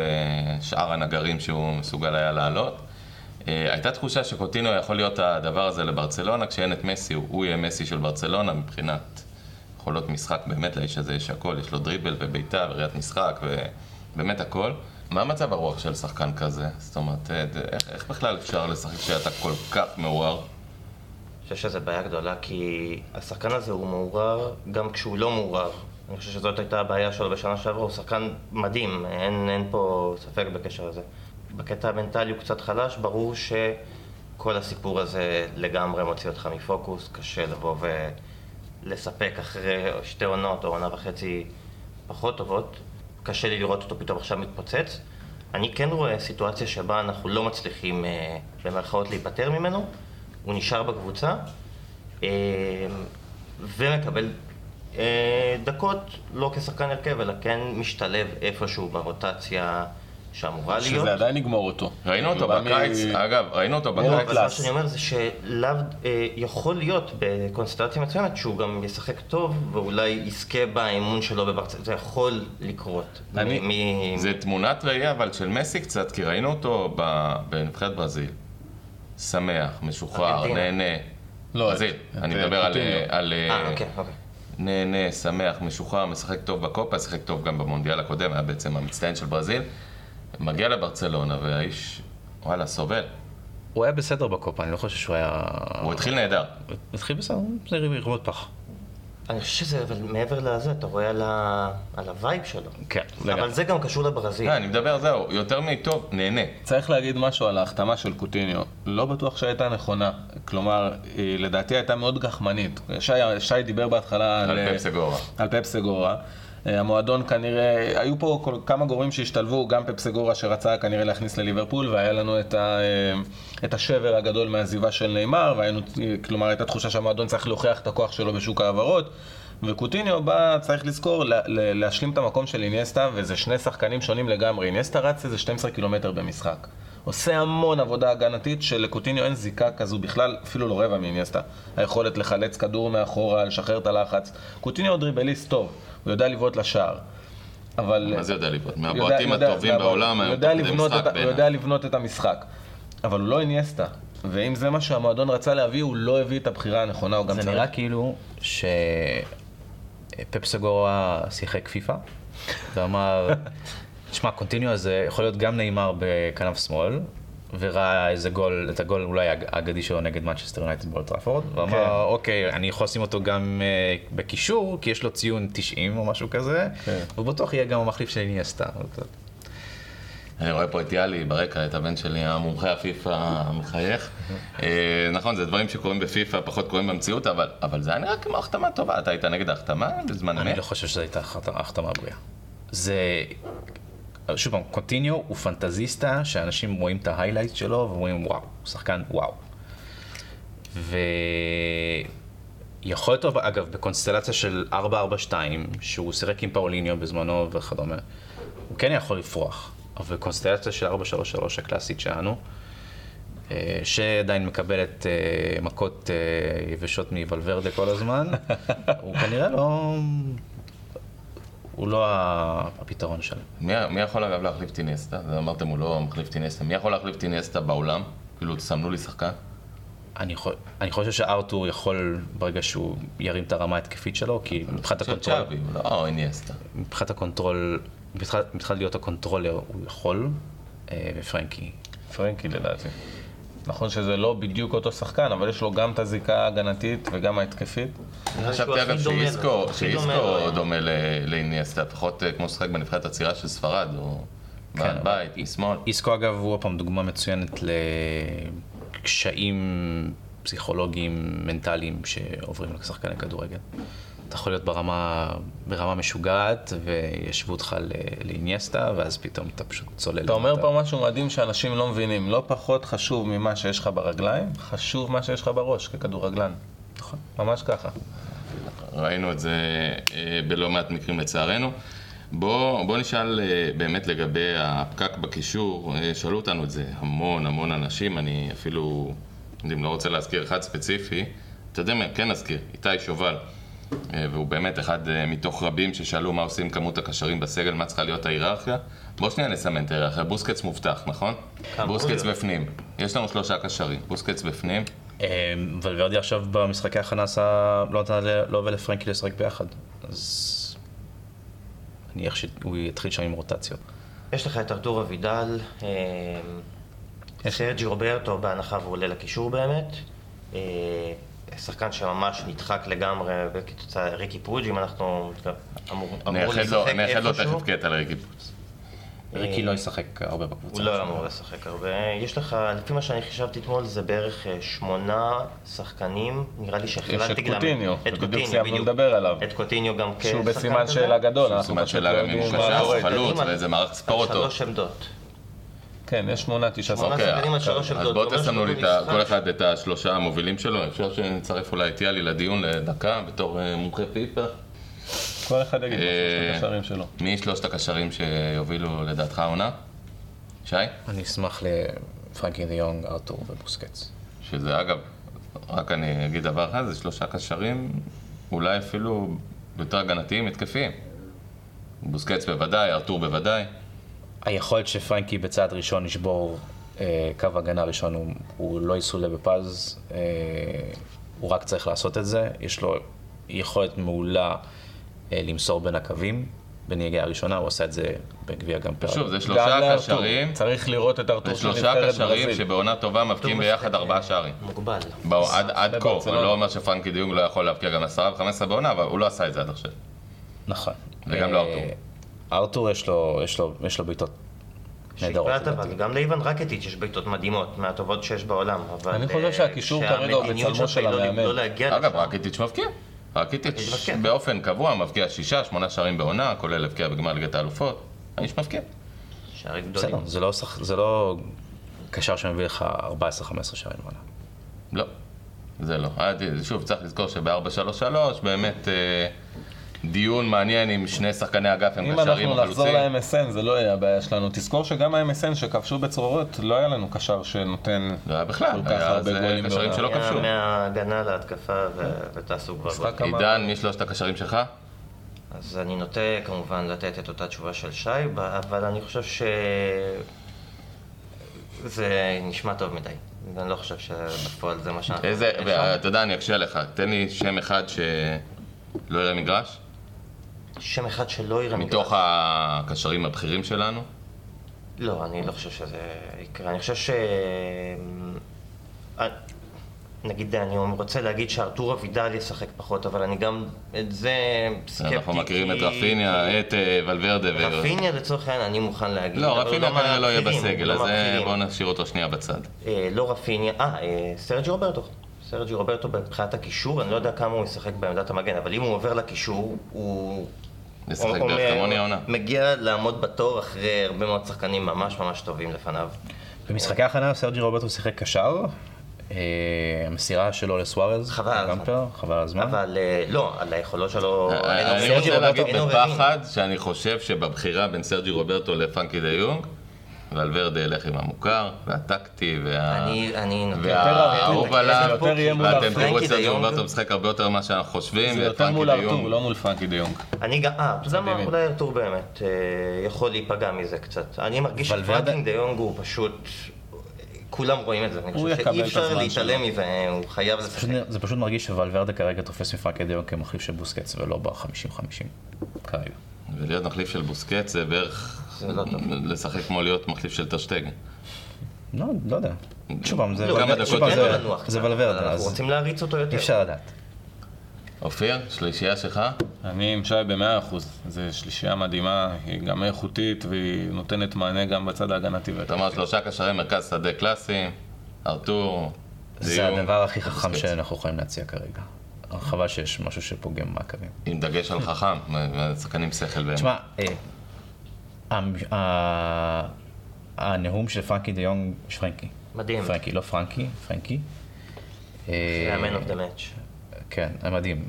שאר הנגרים שהוא מסוגל היה לעלות. אה, הייתה תחושה שקוטינו יכול להיות הדבר הזה לברצלונה, כשאין את מסי, הוא, יהיה מסי של ברצלונה מבחינת יכולות משחק, באמת לאיש הזה יש הכל, יש לו דריבל ובעיטה וראיית משחק ובאמת הכל. מה מצב הרוח של שחקן כזה? זאת אומרת, אה, איך, איך בכלל אפשר לשחק כשאתה כל כך מעורר? אני חושב שזו בעיה גדולה, כי השחקן הזה הוא מעורר גם כשהוא לא מעורר. אני חושב שזאת הייתה הבעיה שלו בשנה שעברה, הוא שחקן מדהים, אין, אין פה ספק בקשר לזה. בקטע המנטלי הוא קצת חלש, ברור שכל הסיפור הזה לגמרי מוציא אותך מפוקוס, קשה לבוא ולספק אחרי שתי עונות או עונה וחצי פחות טובות. קשה לי לראות אותו פתאום עכשיו מתפוצץ. אני כן רואה סיטואציה שבה אנחנו לא מצליחים אה, במרכאות להיפטר ממנו, הוא נשאר בקבוצה אה, ומקבל אה, דקות לא כשחקן הרכב, אלא כן משתלב איפשהו ברוטציה שאמורה להיות. שזה עדיין יגמור אותו. ראינו אותו בא מ- בקיץ, אגב, ראינו אותו בקיץ. אבל מה שאני אומר זה שלאו, אה, יכול להיות בקונסטלציה מסוימת שהוא גם ישחק טוב ואולי יזכה באמון שלו בברצלונה, זה יכול לקרות. אני- מ- זה תמונת ראייה אבל של מסי קצת, כי ראינו אותו ב- בנבחרת ברזיל. שמח, משוחרר, ארגנטינה. נהנה. לא, ברזיל, את- אני את מדבר על... קוטיניו. על אה, אוקיי, אוקיי. נהנה, שמח, משוחרר, משחק טוב בקופה, שיחק טוב גם במונדיאל הקודם, היה בעצם המצטיין של ברזיל. מגיע לברצלונה והאיש, וואלה, סובל. הוא היה בסדר בקופה, אני לא חושב שהוא היה... הוא התחיל נהדר. הוא התחיל בסדר, זה ירבות פח. אני חושב שזה, אבל מעבר לזה, אתה רואה על, ה... על ה vibe שלו. כן, אבל לגמרי. זה גם קשור לברזיל. אה, אני מדבר, זהו, יותר מטוב, נהנה. צריך להגיד משהו על ההחתמה של קוטיניו. לא בטוח שהייתה נכונה. כלומר, היא לדעתי הייתה מאוד גחמנית. שי, שי דיבר בהתחלה על... על פפ סגורה. על פפ סגורה. אה, המועדון כנראה, היו פה כל, כמה גורמים שהשתלבו, גם פפ סגורה שרצה כנראה להכניס לליברפול, והיה לנו את, ה, אה, את השבר הגדול מהעזיבה של נאמר, והיינו, כלומר הייתה תחושה שהמועדון צריך להוכיח את הכוח שלו בשוק ההעברות. וקוטיניו בא, צריך לזכור, לה, להשלים את המקום של איניאסטה, וזה שני שחקנים שונים לגמרי. איניאסטה רץ איזה 12 קילומטר במשחק. עושה המון עבודה הגנתית שלקוטיניו אין זיקה כזו בכלל, אפילו לא רבע מאיניאסטה. היכולת לחלץ כדור מאחורה, לשחרר את הלחץ. קוטיניו דריבליסט טוב, הוא יודע לבעוט לשער. אבל... מה זה יודע לבעוט? מהבועטים הטובים בעולם, הוא יודע, לבנות את, הוא יודע לבנות את המשחק. אבל הוא לא איניאסטה. ואם זה מה שהמועדון רצה להביא, הוא לא הביא את הבחירה הנכונה, הוא גם זה צריך... נראה כאילו שפפ סגורה שיחק פיפא, ואמר, תשמע, קוטיניו הזה יכול להיות גם נאמר בכנף שמאל, וראה איזה גול, את הגול אולי האגדי שלו נגד מנצ'סטר יונייטד באולד טראפורד, ואמר, כן. אוקיי, אני יכול לשים אותו גם אה, בקישור, כי יש לו ציון 90 או משהו כזה, כן. הוא בטוח יהיה גם המחליף של איניאסטה. אני רואה פה את יאלי ברקע, את הבן שלי, המומחה הפיפא המחייך. אה, נכון, זה דברים שקורים בפיפא, פחות קורים במציאות, אבל, אבל זה היה נראה כמו החתמה טובה. אתה היית נגד ההחתמה בזמן אני אמת? לא חושב שזו הייתה החת- החתמה בריאה. זה... שוב פעם, קונטיניו הוא פנטזיסטה שאנשים רואים את ההיילייט שלו ואומרים וואו, הוא שחקן וואו. ויכול להיות, אגב, בקונסטלציה של 4-4-2, שהוא שיחק עם פאוליניו בזמנו וכדומה, הוא כן יכול לפרוח. אבל בקונסטלציה של 4-3-3 הקלאסית שלנו, אה, שעדיין מקבלת אה, מכות אה, יבשות מוולוורדה כל הזמן, הוא כנראה לא... הוא לא הפתרון שלהם. מי, מי יכול אגב להחליף? זה אמרתם הוא לא מחליף את איניאסטה. מי יכול להחליף את איניאסטה בעולם? כאילו, תסמנו לי שחקן. אני, חו- אני חושב שארתור יכול, ברגע שהוא ירים את הרמה ההתקפית שלו, כי מבחינת ה control, צ'אבי, לא איניאסטה. מבחינת ה control, מבחינת מבחינת להיות ה controller הוא יכול, אה, ופרנקי. פרנקי לדעתי. נכון שזה לא בדיוק אותו שחקן, אבל יש לו גם את הזיקה ההגנתית וגם ההתקפית. חשבתי אגב שאיסקו דומה לאיניאסטה, לפחות אה, כמו שחק בנבחרת הצעירה של ספרד, או כן, בעל בית, משמאל. איסקו אגב הוא עוד פעם דוגמה מצוינת לקשיים פסיכולוגיים, מנטליים שעוברים לשחקני כדורגל. אתה יכול להיות ברמה, ברמה משוגעת וישבו אותך ל- לאיניאסטה ואז פתאום אתה פשוט צולל. אתה אומר למטה. פה משהו מדהים שאנשים לא מבינים. לא פחות חשוב ממה שיש לך ברגליים, חשוב מה שיש לך בראש ככדורגלן. נכון. ממש ככה. ראינו את זה אה, בלא מעט מקרים לצערנו. בוא, בוא נשאל אה, באמת לגבי הפקק בקישור, אה, שאלו אותנו את זה המון המון אנשים, אני אפילו, אם לא רוצה להזכיר אחד ספציפי, אתה יודע מה, כן נזכיר, איתי שובל, והוא באמת אחד אה, מתוך רבים ששאלו מה עושים כמות הקשרים בסגל, מה צריכה להיות ההיררכיה. בוא שנייה נסמן את ההיררכיה, בוסקץ מובטח, נכון? אמור בוסקץ להיות. בפנים, יש לנו שלושה קשרים, בוסקץ בפנים, אה, ולוורדי עכשיו במשחקי הכנה עשה, לא נתן לו ולפרנקי לשחק ביחד. אז אני איך שהוא יתחיל שם עם רוטציות. יש לך את ארתור אבידל, אה, סרג'י רוברטו בהנחה והוא עולה לקישור באמת. שחקן שממש נדחק לגמרי וכתוצאה ריקי פרוג' אם אנחנו אמור אמור נייחד לו- לשחק נייחד לו איפשהו. תכף קטע לריקי פוץ. ריקי לא ישחק הרבה בקבוצה. הוא לא אמור לשחק הרבה. יש לך, לפי מה שאני חישבתי אתמול, זה בערך אה, שמונה שחקנים. נראה לי שחילקתי את גם... קוטיניו, את בדיוק קוטיניו, סיימנו בדיוק. לדבר עליו. את קוטיניו גם כשחקן שהוא כזה. בסימן שאלה גדול, אנחנו סימן פשוט שאלה לא גם אם יודעים הוא מה קשר, קורה. חלוץ, קדימה, ואיזה מערך ספור על אותו. שלוש עמדות. תסמנו לי את שבמשחק- ה- כל אחד את השלושה המובילים שלו, אפשר שנצרף אולי את יאלי לדיון לדקה בתור אה, מומחה פיפ"א. כל אחד יגיד מה אה, שיש לקשרים שלו. מי שלושת הקשרים שיובילו לדעתך העונה? שי? אני אשמח לפרנקי דה יונג, ארתור ובוסקץ. שזה אגב, רק אני אגיד דבר אחד, זה שלושה קשרים אולי אפילו יותר הגנתיים, התקפיים. בוסקץ בוודאי, ארתור בוודאי. היכולת שפרנקי בצעד ראשון ישבור אה, קו הגנה ראשון, הוא, הוא לא יסולא בפז, אה, הוא רק צריך לעשות את זה. יש לו יכולת מעולה אה, למסור בין הקווים, בנהיגה הראשונה, הוא עשה את זה בגביע גם פרק. שוב, זה שלושה. קשרים, צריך לראות את ארתור זה של שלושה נבחרת קשרים ברזיל. שבעונה טובה מבקיעים ביחד משחק, ארבעה אה, שערים. מוגבל. בואו, עד, עד כה, אני בברצלונה. לא אומר שפרנקי דיונג לא יכול להבקיע גם 10 ו-15 בעונה, אבל הוא לא עשה את זה עד עכשיו. נכון. וגם אה, לארתור. ארתור יש לו, יש לו, יש לו בעיטות נהדרות. גם לאיוון רקטיץ' יש בעיטות מדהימות, מהטובות שיש בעולם. אבל, אני חושב אה, שהקישור כרגע הוא בצלמו של לא- המאמן. לא אגב, לשם. רקיטיץ' מבקיע. מבקיע. באופן קבוע מבקיע שישה, שמונה שערים בעונה, כולל הבקיע בגמר ליגת האלופות. האיש מבקיע. שערים גדולים. בסדר, זה לא זה לא קשר שמביא לך 14-15 שערים בעונה. לא, זה לא. שוב, צריך לזכור שב-4-3-3 באמת אה, דיון מעניין עם שני שחקני אגף הם אם קשרים אנחנו נחזור חלוצים. ל-MSN זה לא יהיה הבעיה שלנו. תזכור שגם ה-MSN שכבשו בצרורות, לא היה לנו קשר שנותן לא היה בכלל, כל כך הרבה זה גולים קשרים בעונה. שלא היה כבשו. מההגנה להתקפה ו- וטסו כבר. עידן, מי שלושת הקשרים שלך? אז אני נוטה כמובן לתת את אותה תשובה של שי, אבל אני חושב ש... זה נשמע טוב מדי. ואני לא חושב שבפועל זה מה שאנחנו... איזה. אתה יודע, אני אקשה לך. תן לי שם אחד שלא יראה מגרש, שם אחד שלא יראה מתוך מגרש. הקשרים הבכירים שלנו. לא, אני לא חושב שזה יקרה. אני חושב ש... אה, נגיד, אני רוצה להגיד שארתור אבידל ישחק פחות, אבל אני גם את זה סקפטי. אנחנו מכירים את רפיניה, את אה, ולוורדה. ו- רפיניה לצורך העניין אני מוכן להגיד. לא, הוא רפיניה כנראה לא יהיה בסגל, הוא אז לא אה. בואו נשאיר אותו שנייה בצד. לא רפיניה, אה, סרג'י רוברטו. סרג'י רוברטו מבחינת הקישור, אני לא יודע כמה הוא ישחק בעמדת המגן, אבל אם הוא עובר לקישור, הוא... בערך מ- כמוני העונה. מגיע לעמוד בתור אחרי הרבה מאוד שחקנים ממש ממש טובים לפניו. במשחקי ההכנה סרג'י רוברטו שיחק קשר, אה, המסירה שלו לסוארז, חבל חבל על הזמן. אבל אה, לא, על היכולות שלו... אין אני. רוצה להגיד. בפחד שאני חושב שבבחירה בין סרג'י רוברטו לפרנקי דה יונג, וולוורדה ילך עם המוכר, והטקטי, וה... אני, אני נותן... והאהוב יותר עליו, זה יותר יהיה מול ואתם תראו את יונג. רוברטו משחק הרבה יותר ממה שאנחנו חושבים, זה יותר מול ארתור. לא מול פרנקי דה יונג. אני גם, אה, יודע מה. אולי ארתור באמת אה, יכול להיפגע מזה קצת. אני מרגיש שפרנקי דה יונג הוא פשוט... כולם רואים את זה, אני חושב שאי אפשר להתעלם מזה, הוא חייב לשחק. זה פשוט מרגיש שוולוורדה כרגע תופס מפרנקי דה יונג כמחליף של בוסקץ ולא ב-50-50 כרגע. ולהיות מחליף של בוסקט זה בערך זה לא טוב. לשחק כמו להיות מחליף של טרשטגן. לא, לא יודע. שוב פעם, זה לא. ולברדה, אנחנו אז רוצים להריץ אותו יותר. אי אפשר לדעת. אופיר, שלישייה שלך? אני עם שי במאה אחוז. זו שלישייה מדהימה, היא גם איכותית והיא נותנת מענה גם בצד ההגנתי. אתה אומר שלושה קשרי מרכז שדה קלאסיים, ארתור, זה הדבר הכי חכם. שאנחנו יכולים להציע כרגע. חבל שיש משהו שפוגם במעקבים. עם דגש על חכם, שחקנים שכל באמת. תשמע, אה, הנאום של פרנקי דה יונג, פרנקי. מדהים. פרנקי, לא פרנקי, פרנקי. זה אה, ה-man of the match. כן, זה מדהים.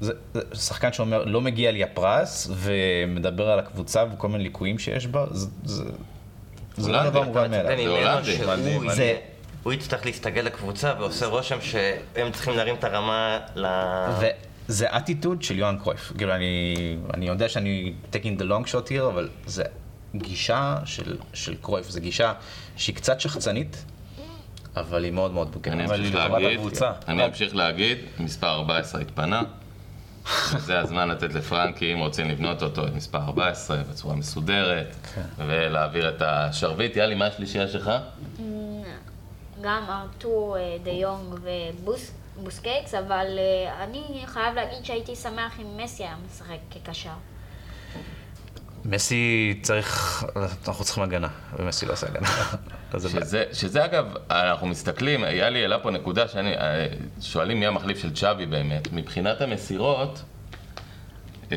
זה, זה שחקן שאומר, לא מגיע לי הפרס, ומדבר על הקבוצה וכל מיני ליקויים שיש בה, זה, זה, זה לא. דבר מובן מאליו. זה הולנדי. זה- הוא יצטרך להסתגל לקבוצה ועושה רושם שהם צריכים להרים את הרמה ל... וזה אטיטוד של יוהאן קרויף. כאילו, אני, אני יודע שאני taking the long shot here, אבל זה גישה של, של קרויף, זו גישה שהיא קצת שחצנית, אבל היא מאוד מאוד בוגרת. אני אבל אמשיך היא לטובת להגיד, הקבוצה. אני אמשיך להגיד, מספר 14 התפנה. זה הזמן לתת לפרנקי, אם רוצים לבנות אותו, את מספר 14 בצורה מסודרת, כן. ולהעביר את השרביט. יאלי, מה השלישייה שלך? גם ארתור דה יונג ובוסקקס, אבל אה, אני חייב להגיד שהייתי שמח אם מסי היה משחק כקשר. מסי צריך, אנחנו צריכים הגנה, ומסי לא עושה הגנה. שזה, שזה אגב, אנחנו מסתכלים, יאלי העלה פה נקודה שאני, אה, שואלים מי המחליף של צ'אבי באמת. מבחינת המסירות, אה,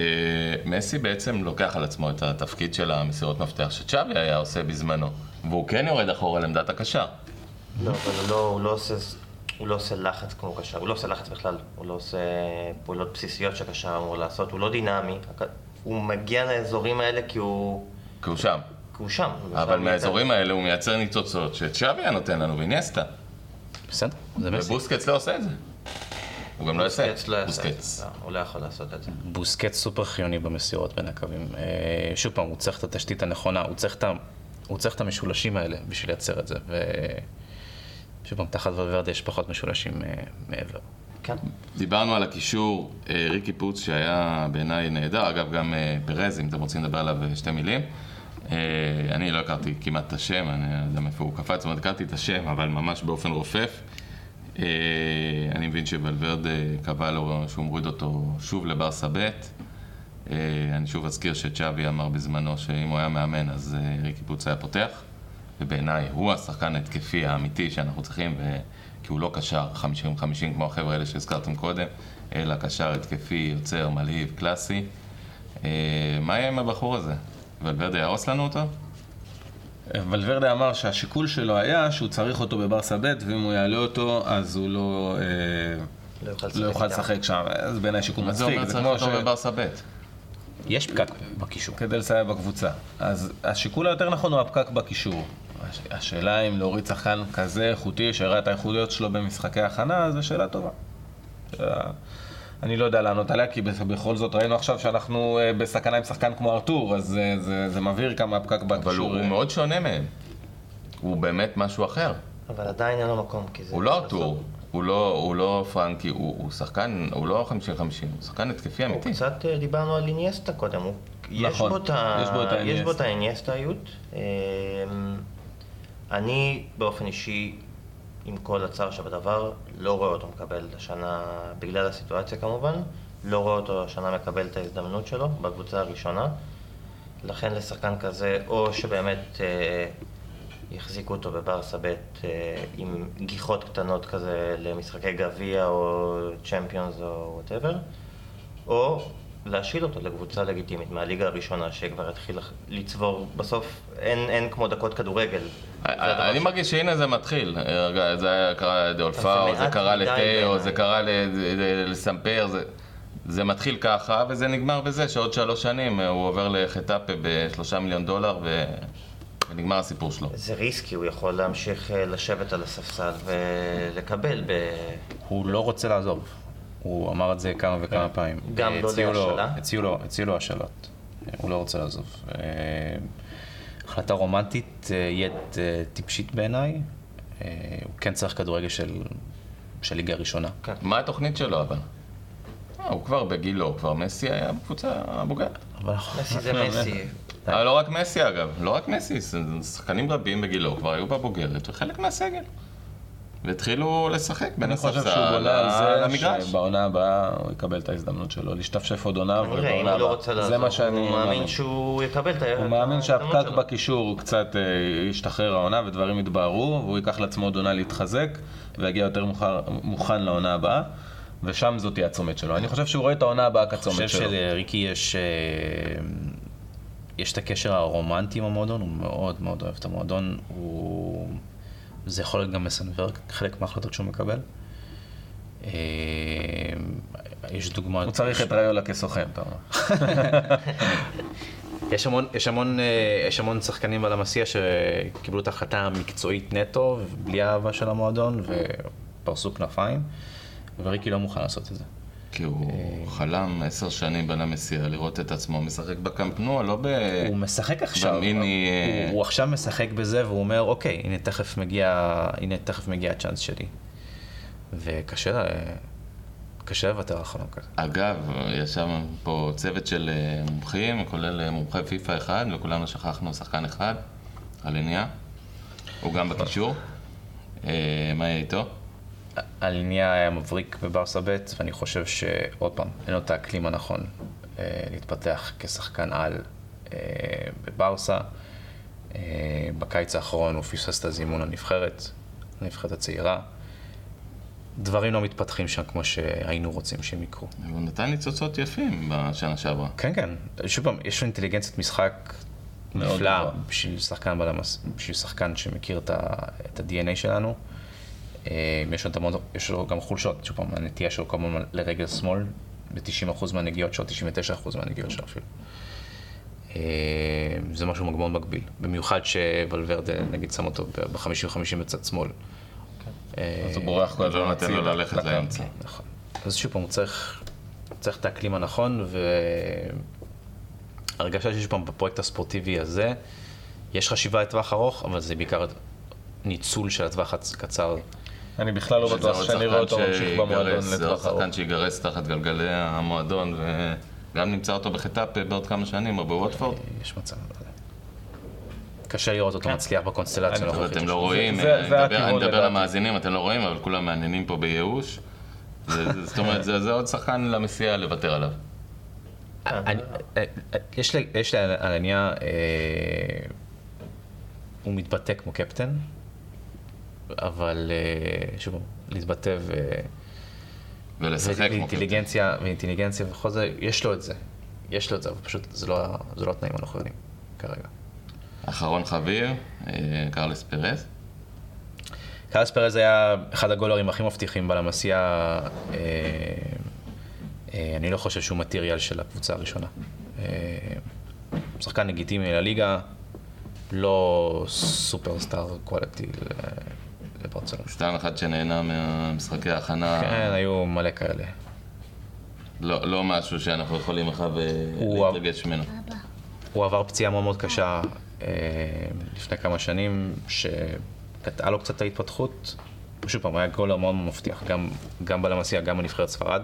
מסי בעצם לוקח על עצמו את התפקיד של המסירות מפתח שצ'אבי היה עושה בזמנו, והוא כן יורד אחורה לעמדת הקשר. לא, אבל הוא לא, הוא לא עושה... הוא לא עושה לחץ כמו קשר, הוא לא עושה לחץ בכלל, הוא לא עושה פעולות בסיסיות שקשר אמור לעשות, הוא לא דינמי, הוא מגיע לאזורים האלה כי הוא, כי הוא שם. כי הוא שם. הוא אבל מהאזורים האלה הוא מייצר ניצוצות שצ'אבי היה נותן לנו, ואיניאסטה. בסדר, זה מסי. ובוסקץ לא עושה את זה. הוא גם לא יעשה. בוסקץ לא יעשה את בוסקץ. זה, לא, הוא לא יכול לעשות את זה. בוסקט סופר חיוני במסירות בין הקווים. אה, שוב פעם, הוא צריך את התשתית הנכונה, הוא צריך את המשולשים האלה בשביל לייצר את זה. פעם, תחת ולוורדה יש פחות משולשים אה, מעבר. כן. דיברנו על הקישור, אה, ריקי פוץ שהיה בעיניי נהדר, אגב גם אה, פרז, אם אתם רוצים לדבר עליו שתי מילים. אני לא הכרתי כמעט את השם, אני לא יודע מאיפה הוא קפץ, זאת אומרת, הכרתי את השם, אבל ממש באופן רופף. אני מבין שוולברד קבע לו שהוא מוריד אותו שוב לברסה ב'. אני שוב אזכיר שצ'אבי אמר בזמנו שאם הוא היה מאמן אז ריקי פוץ היה פותח. ובעיניי הוא השחקן ההתקפי האמיתי שאנחנו צריכים, ו... כי הוא לא קשר 50-50 כמו החבר'ה האלה שהזכרתם קודם, אלא קשר התקפי, יוצר, מלהיב, קלאסי. אה, מה יהיה עם הבחור הזה? ולוורדה יהרוס לנו אותו? ולוורדה אמר שהשיקול שלו היה שהוא צריך אותו בברסה ב' ואם הוא יעלה אותו אז הוא לא, אה, לא יוכל לא לשחק שם. זה בעיניי שיקול מה זה מצחיק. אומר צריך אותו ש... בברסה ב'? יש פקק בקישור. כדי לסייע בקבוצה. אז השיקול היותר נכון הוא הפקק בקישור. הש- השאלה אם להוריד שחקן כזה איכותי שהראה את האיכותיות שלו במשחקי הכנה, זו שאלה טובה. שאלה- אני לא יודע לענות עליה, כי בכל זאת ראינו עכשיו שאנחנו אה, בסכנה עם שחקן כמו ארתור, אז זה, זה, זה מבהיר כמה הפקק בקישור. אבל הוא, הוא אה, מאוד שונה מהם. הוא באמת משהו אחר. אבל עדיין אין לו מקום, כי זה... הוא לא ארתור, הוא לא, הוא לא פרנקי, הוא, הוא שחקן, הוא לא 50-50, הוא שחקן התקפי הוא אמיתי. קצת אה, דיברנו על איניאסטה קודם, הוא... יש נכון, בו את ה- יש בו את יש אני באופן אישי, עם כל הצער שבדבר, לא רואה אותו מקבל השנה, בגלל הסיטואציה כמובן, לא רואה אותו השנה מקבל את ההזדמנות שלו בקבוצה הראשונה. לכן לשחקן כזה, או שבאמת אה, יחזיקו אותו בברסה ב' אה, עם גיחות קטנות כזה למשחקי גביע או צ'מפיונס או whatever, או להשאיל אותו לקבוצה לגיטימית מהליגה הראשונה שכבר התחיל לצבור, בסוף אין, אין כמו דקות כדורגל. הדבר אני ש- מרגיש שהנה זה מתחיל. רגע, זה היה קרה לדאולופאו, זה קרה לטיו. זה קרה לסמפר, זה- זה מתחיל ככה, וזה נגמר בזה שעוד שלוש שנים אה, הוא עובר לחטאפה בשלושה מיליון דולר, ו- ונגמר הסיפור שלו. זה ריסקי, הוא יכול להמשיך אה, לשבת על הספסל ולקבל ב... הוא לא רוצה לעזוב. הוא אמר את זה כמה וכמה פעמים. גם לא להשאלה? הציעו לו- השאלות. הוא לא רוצה לעזוב. אה, החלטה רומנטית אה, אה, טיפשית בעיניי. אה, הוא כן צריך כדורגל של של ליגה ראשונה. מה התוכנית שלו אבל? אה, הוא כבר בגילו, כבר מסי היה בקבוצה הבוגרת. אבל מסי זה מסי. אה, לא רק מסי אגב, לא רק מסי, שחקנים רבים בגילו כבר היו בבוגרת וחלק מהסגל. והתחילו לשחק בין אני חושב שהוא הספסל בונה על זה למגרש. שבעונה הבאה הוא יקבל את ההזדמנות שלו, להשתפשף עוד עונה נראה, אם ובעונה הוא לא הבאה. רוצה זה מה שאני הוא מאמין שהוא יקבל את ה... הוא את מאמין ההזדמנות שהפקק שלו. בקישור הוא קצת אה, ישתחרר העונה ודברים יתבהרו, והוא ייקח לעצמו עוד עונה להתחזק, ויגיע יותר מוכן, לעונה הבאה, ושם זאת תהיה הצומת שלו. אני חושב שהוא רואה את העונה הבאה אני כצומת חושב שלו. שלריקי יש, אה, יש את הקשר הרומנטי עם המועדון, הוא מאוד מאוד אוהב את המועדון, הוא... זה יכול להיות גם מסנוור חלק מההחלטות שהוא מקבל. אה, יש דוגמאות... הוא צריך את ראיולה כסוכן, אתה אומר. יש המון, יש המון, אה, יש המון שחקנים על המסיע שקיבלו את ההחלטה המקצועית נטו, בלי האהבה של המועדון, ופרסו כנפיים, וריקי לא מוכן לעשות את זה. כי הוא חלם עשר שנים בנה מסיע לראות את עצמו משחק בקמפנוע, לא ב... הוא משחק עכשיו, במיני, אה, הוא, הוא עכשיו משחק בזה והוא אומר, אוקיי, הנה תכף מגיע, הנה תכף מגיע הצ'אנס שלי. וקשה קשה לוותר על חלום כזה. אגב, ישב פה צוות של אה, מומחים, כולל אה, מומחה פיפא אחד, וכולנו שכחנו שחקן אחד, אלניה. הוא גם בקישור. אה, מה יהיה איתו? אליניה היה מבריק בברסה ב', ואני חושב שעוד פעם, אין לו את האקלים הנכון אה, להתפתח כשחקן על אה, בברסה. אה, בקיץ האחרון הוא פספס את הזימון לנבחרת, לנבחרת הצעירה. דברים לא מתפתחים שם כמו שהיינו רוצים שהם יקרו. הוא נתן ניצוצות יפים בשנה שעברה. כן, כן. שוב פעם, יש לו אינטליגנציית משחק מאוד נפלא גבוהה. בשביל שחקן. בשביל שחקן שמכיר. את ה-DNA שלנו. אה, יש לו, המון... יש לו גם חולשות, שוב פעם, הנטייה שלו הזמן לרגל שמאל, ב-90% מהנגיעות שלו, 99% מהנגיעות שלו אפילו. אה, זה משהו מאוד מגביל, במיוחד שוולברדה נגיד שם אותו ב-50-50 בצד שמאל. אה, אז הוא בורח כל הזמן נותן לו. ללכת לקו. לאמצע. נכון. אז שוב פעם, הוא צריך את האקלים הנכון, והרגשה שיש פעם בפרויקט הספורטיבי הזה, יש חשיבה לטווח ארוך, אבל זה בעיקר ניצול של הטווח הקצר. אני בכלל לא בטוח שאני רואה אותו ממשיך במועדון שיגרס, זה עוד לטווח ארוך. שחקן שיגרס תחת גלגלי המועדון, וגם נמצא אותו בחטאפה בעוד כמה שנים, או בווטפורד. יש מצב, לא. קשה לראות אותו מצליח בקונסטלציה אני- הנוכחית. אתם לא. רואים, זה- אני זה מדבר-. למאזינים, אתם לא רואים, אבל כולם מעניינים פה בייאוש. זאת אומרת, זה עוד שחקן למסיע לוותר עליו. אה, אה, יש לי, על אה, הוא מתבטא כמו קפטן, אבל אה, שוב, להתבטא ולשחק כמו. ואינטליגנציה, ואינטליגנציה וכל זה, יש לו את זה. יש לו את זה, אבל פשוט זה לא, זה לא התנאים הנכונים כרגע. אחרון חביב, אה, קרלס פרס. קרלס פרז היה אחד הגולרים הכי מבטיחים בלמסייה. אה, אה, אני לא חושב שהוא מטריאל של הקבוצה הראשונה. אה, שחקן לגיטימי לליגה, לא סופרסטאר קואליטי לברצלונה. סתם אחד שנהנה מהמשחקי ההכנה. כן, היו מלא כאלה. לא, לא משהו שאנחנו יכולים עכשיו אה, להתרגש ממנו. הוא עבר פציעה מאוד מאוד קשה אה, לפני כמה שנים, שקטעה לו קצת את ההתפתחות. שוב פעם, היה גולר מאוד מבטיח, גם, גם בלמסייה, גם בנבחרת ספרד.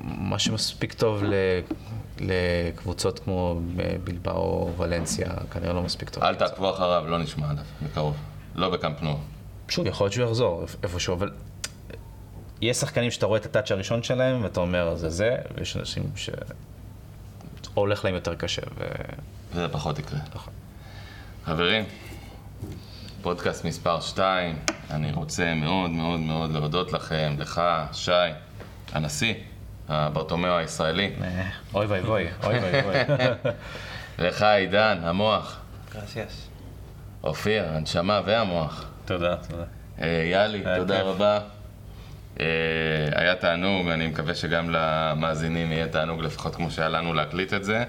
מה שמספיק טוב ל, לקבוצות כמו בלבאו, ולנסיה, כנראה לא מספיק טוב. אל תעקבו אחריו, לא נשמע עליו, בקרוב. לא בקמפנו. שוב, יכול להיות שהוא יחזור איפשהו, אבל יש שחקנים שאתה רואה את הטאץ' הראשון שלהם, ואתה אומר, זה זה, ויש אנשים ש... הולך להם יותר קשה, ו... וזה פחות יקרה. נכון. חברים, פודקאסט מספר 2, אני רוצה מאוד מאוד מאוד להודות לכם, לך, שי, הנשיא, הברטומיאו הישראלי, אוי ואבוי, אוי ואבוי. לך עידן, המוח, גרסיאס. אופיר, הנשמה והמוח. תודה, תודה. אה, יאלי, תודה כיף. רבה. אה, היה תענוג, אני מקווה שגם למאזינים יהיה תענוג לפחות כמו שהיה לנו להקליט את זה.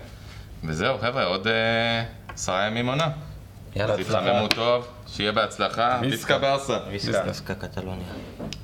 וזהו, חבר'ה, עוד אה, עשרה ימים עונה. יאללה, תתחממו טוב, שיהיה בהצלחה. ויסקה ברסה. ויסקה קטלוניה.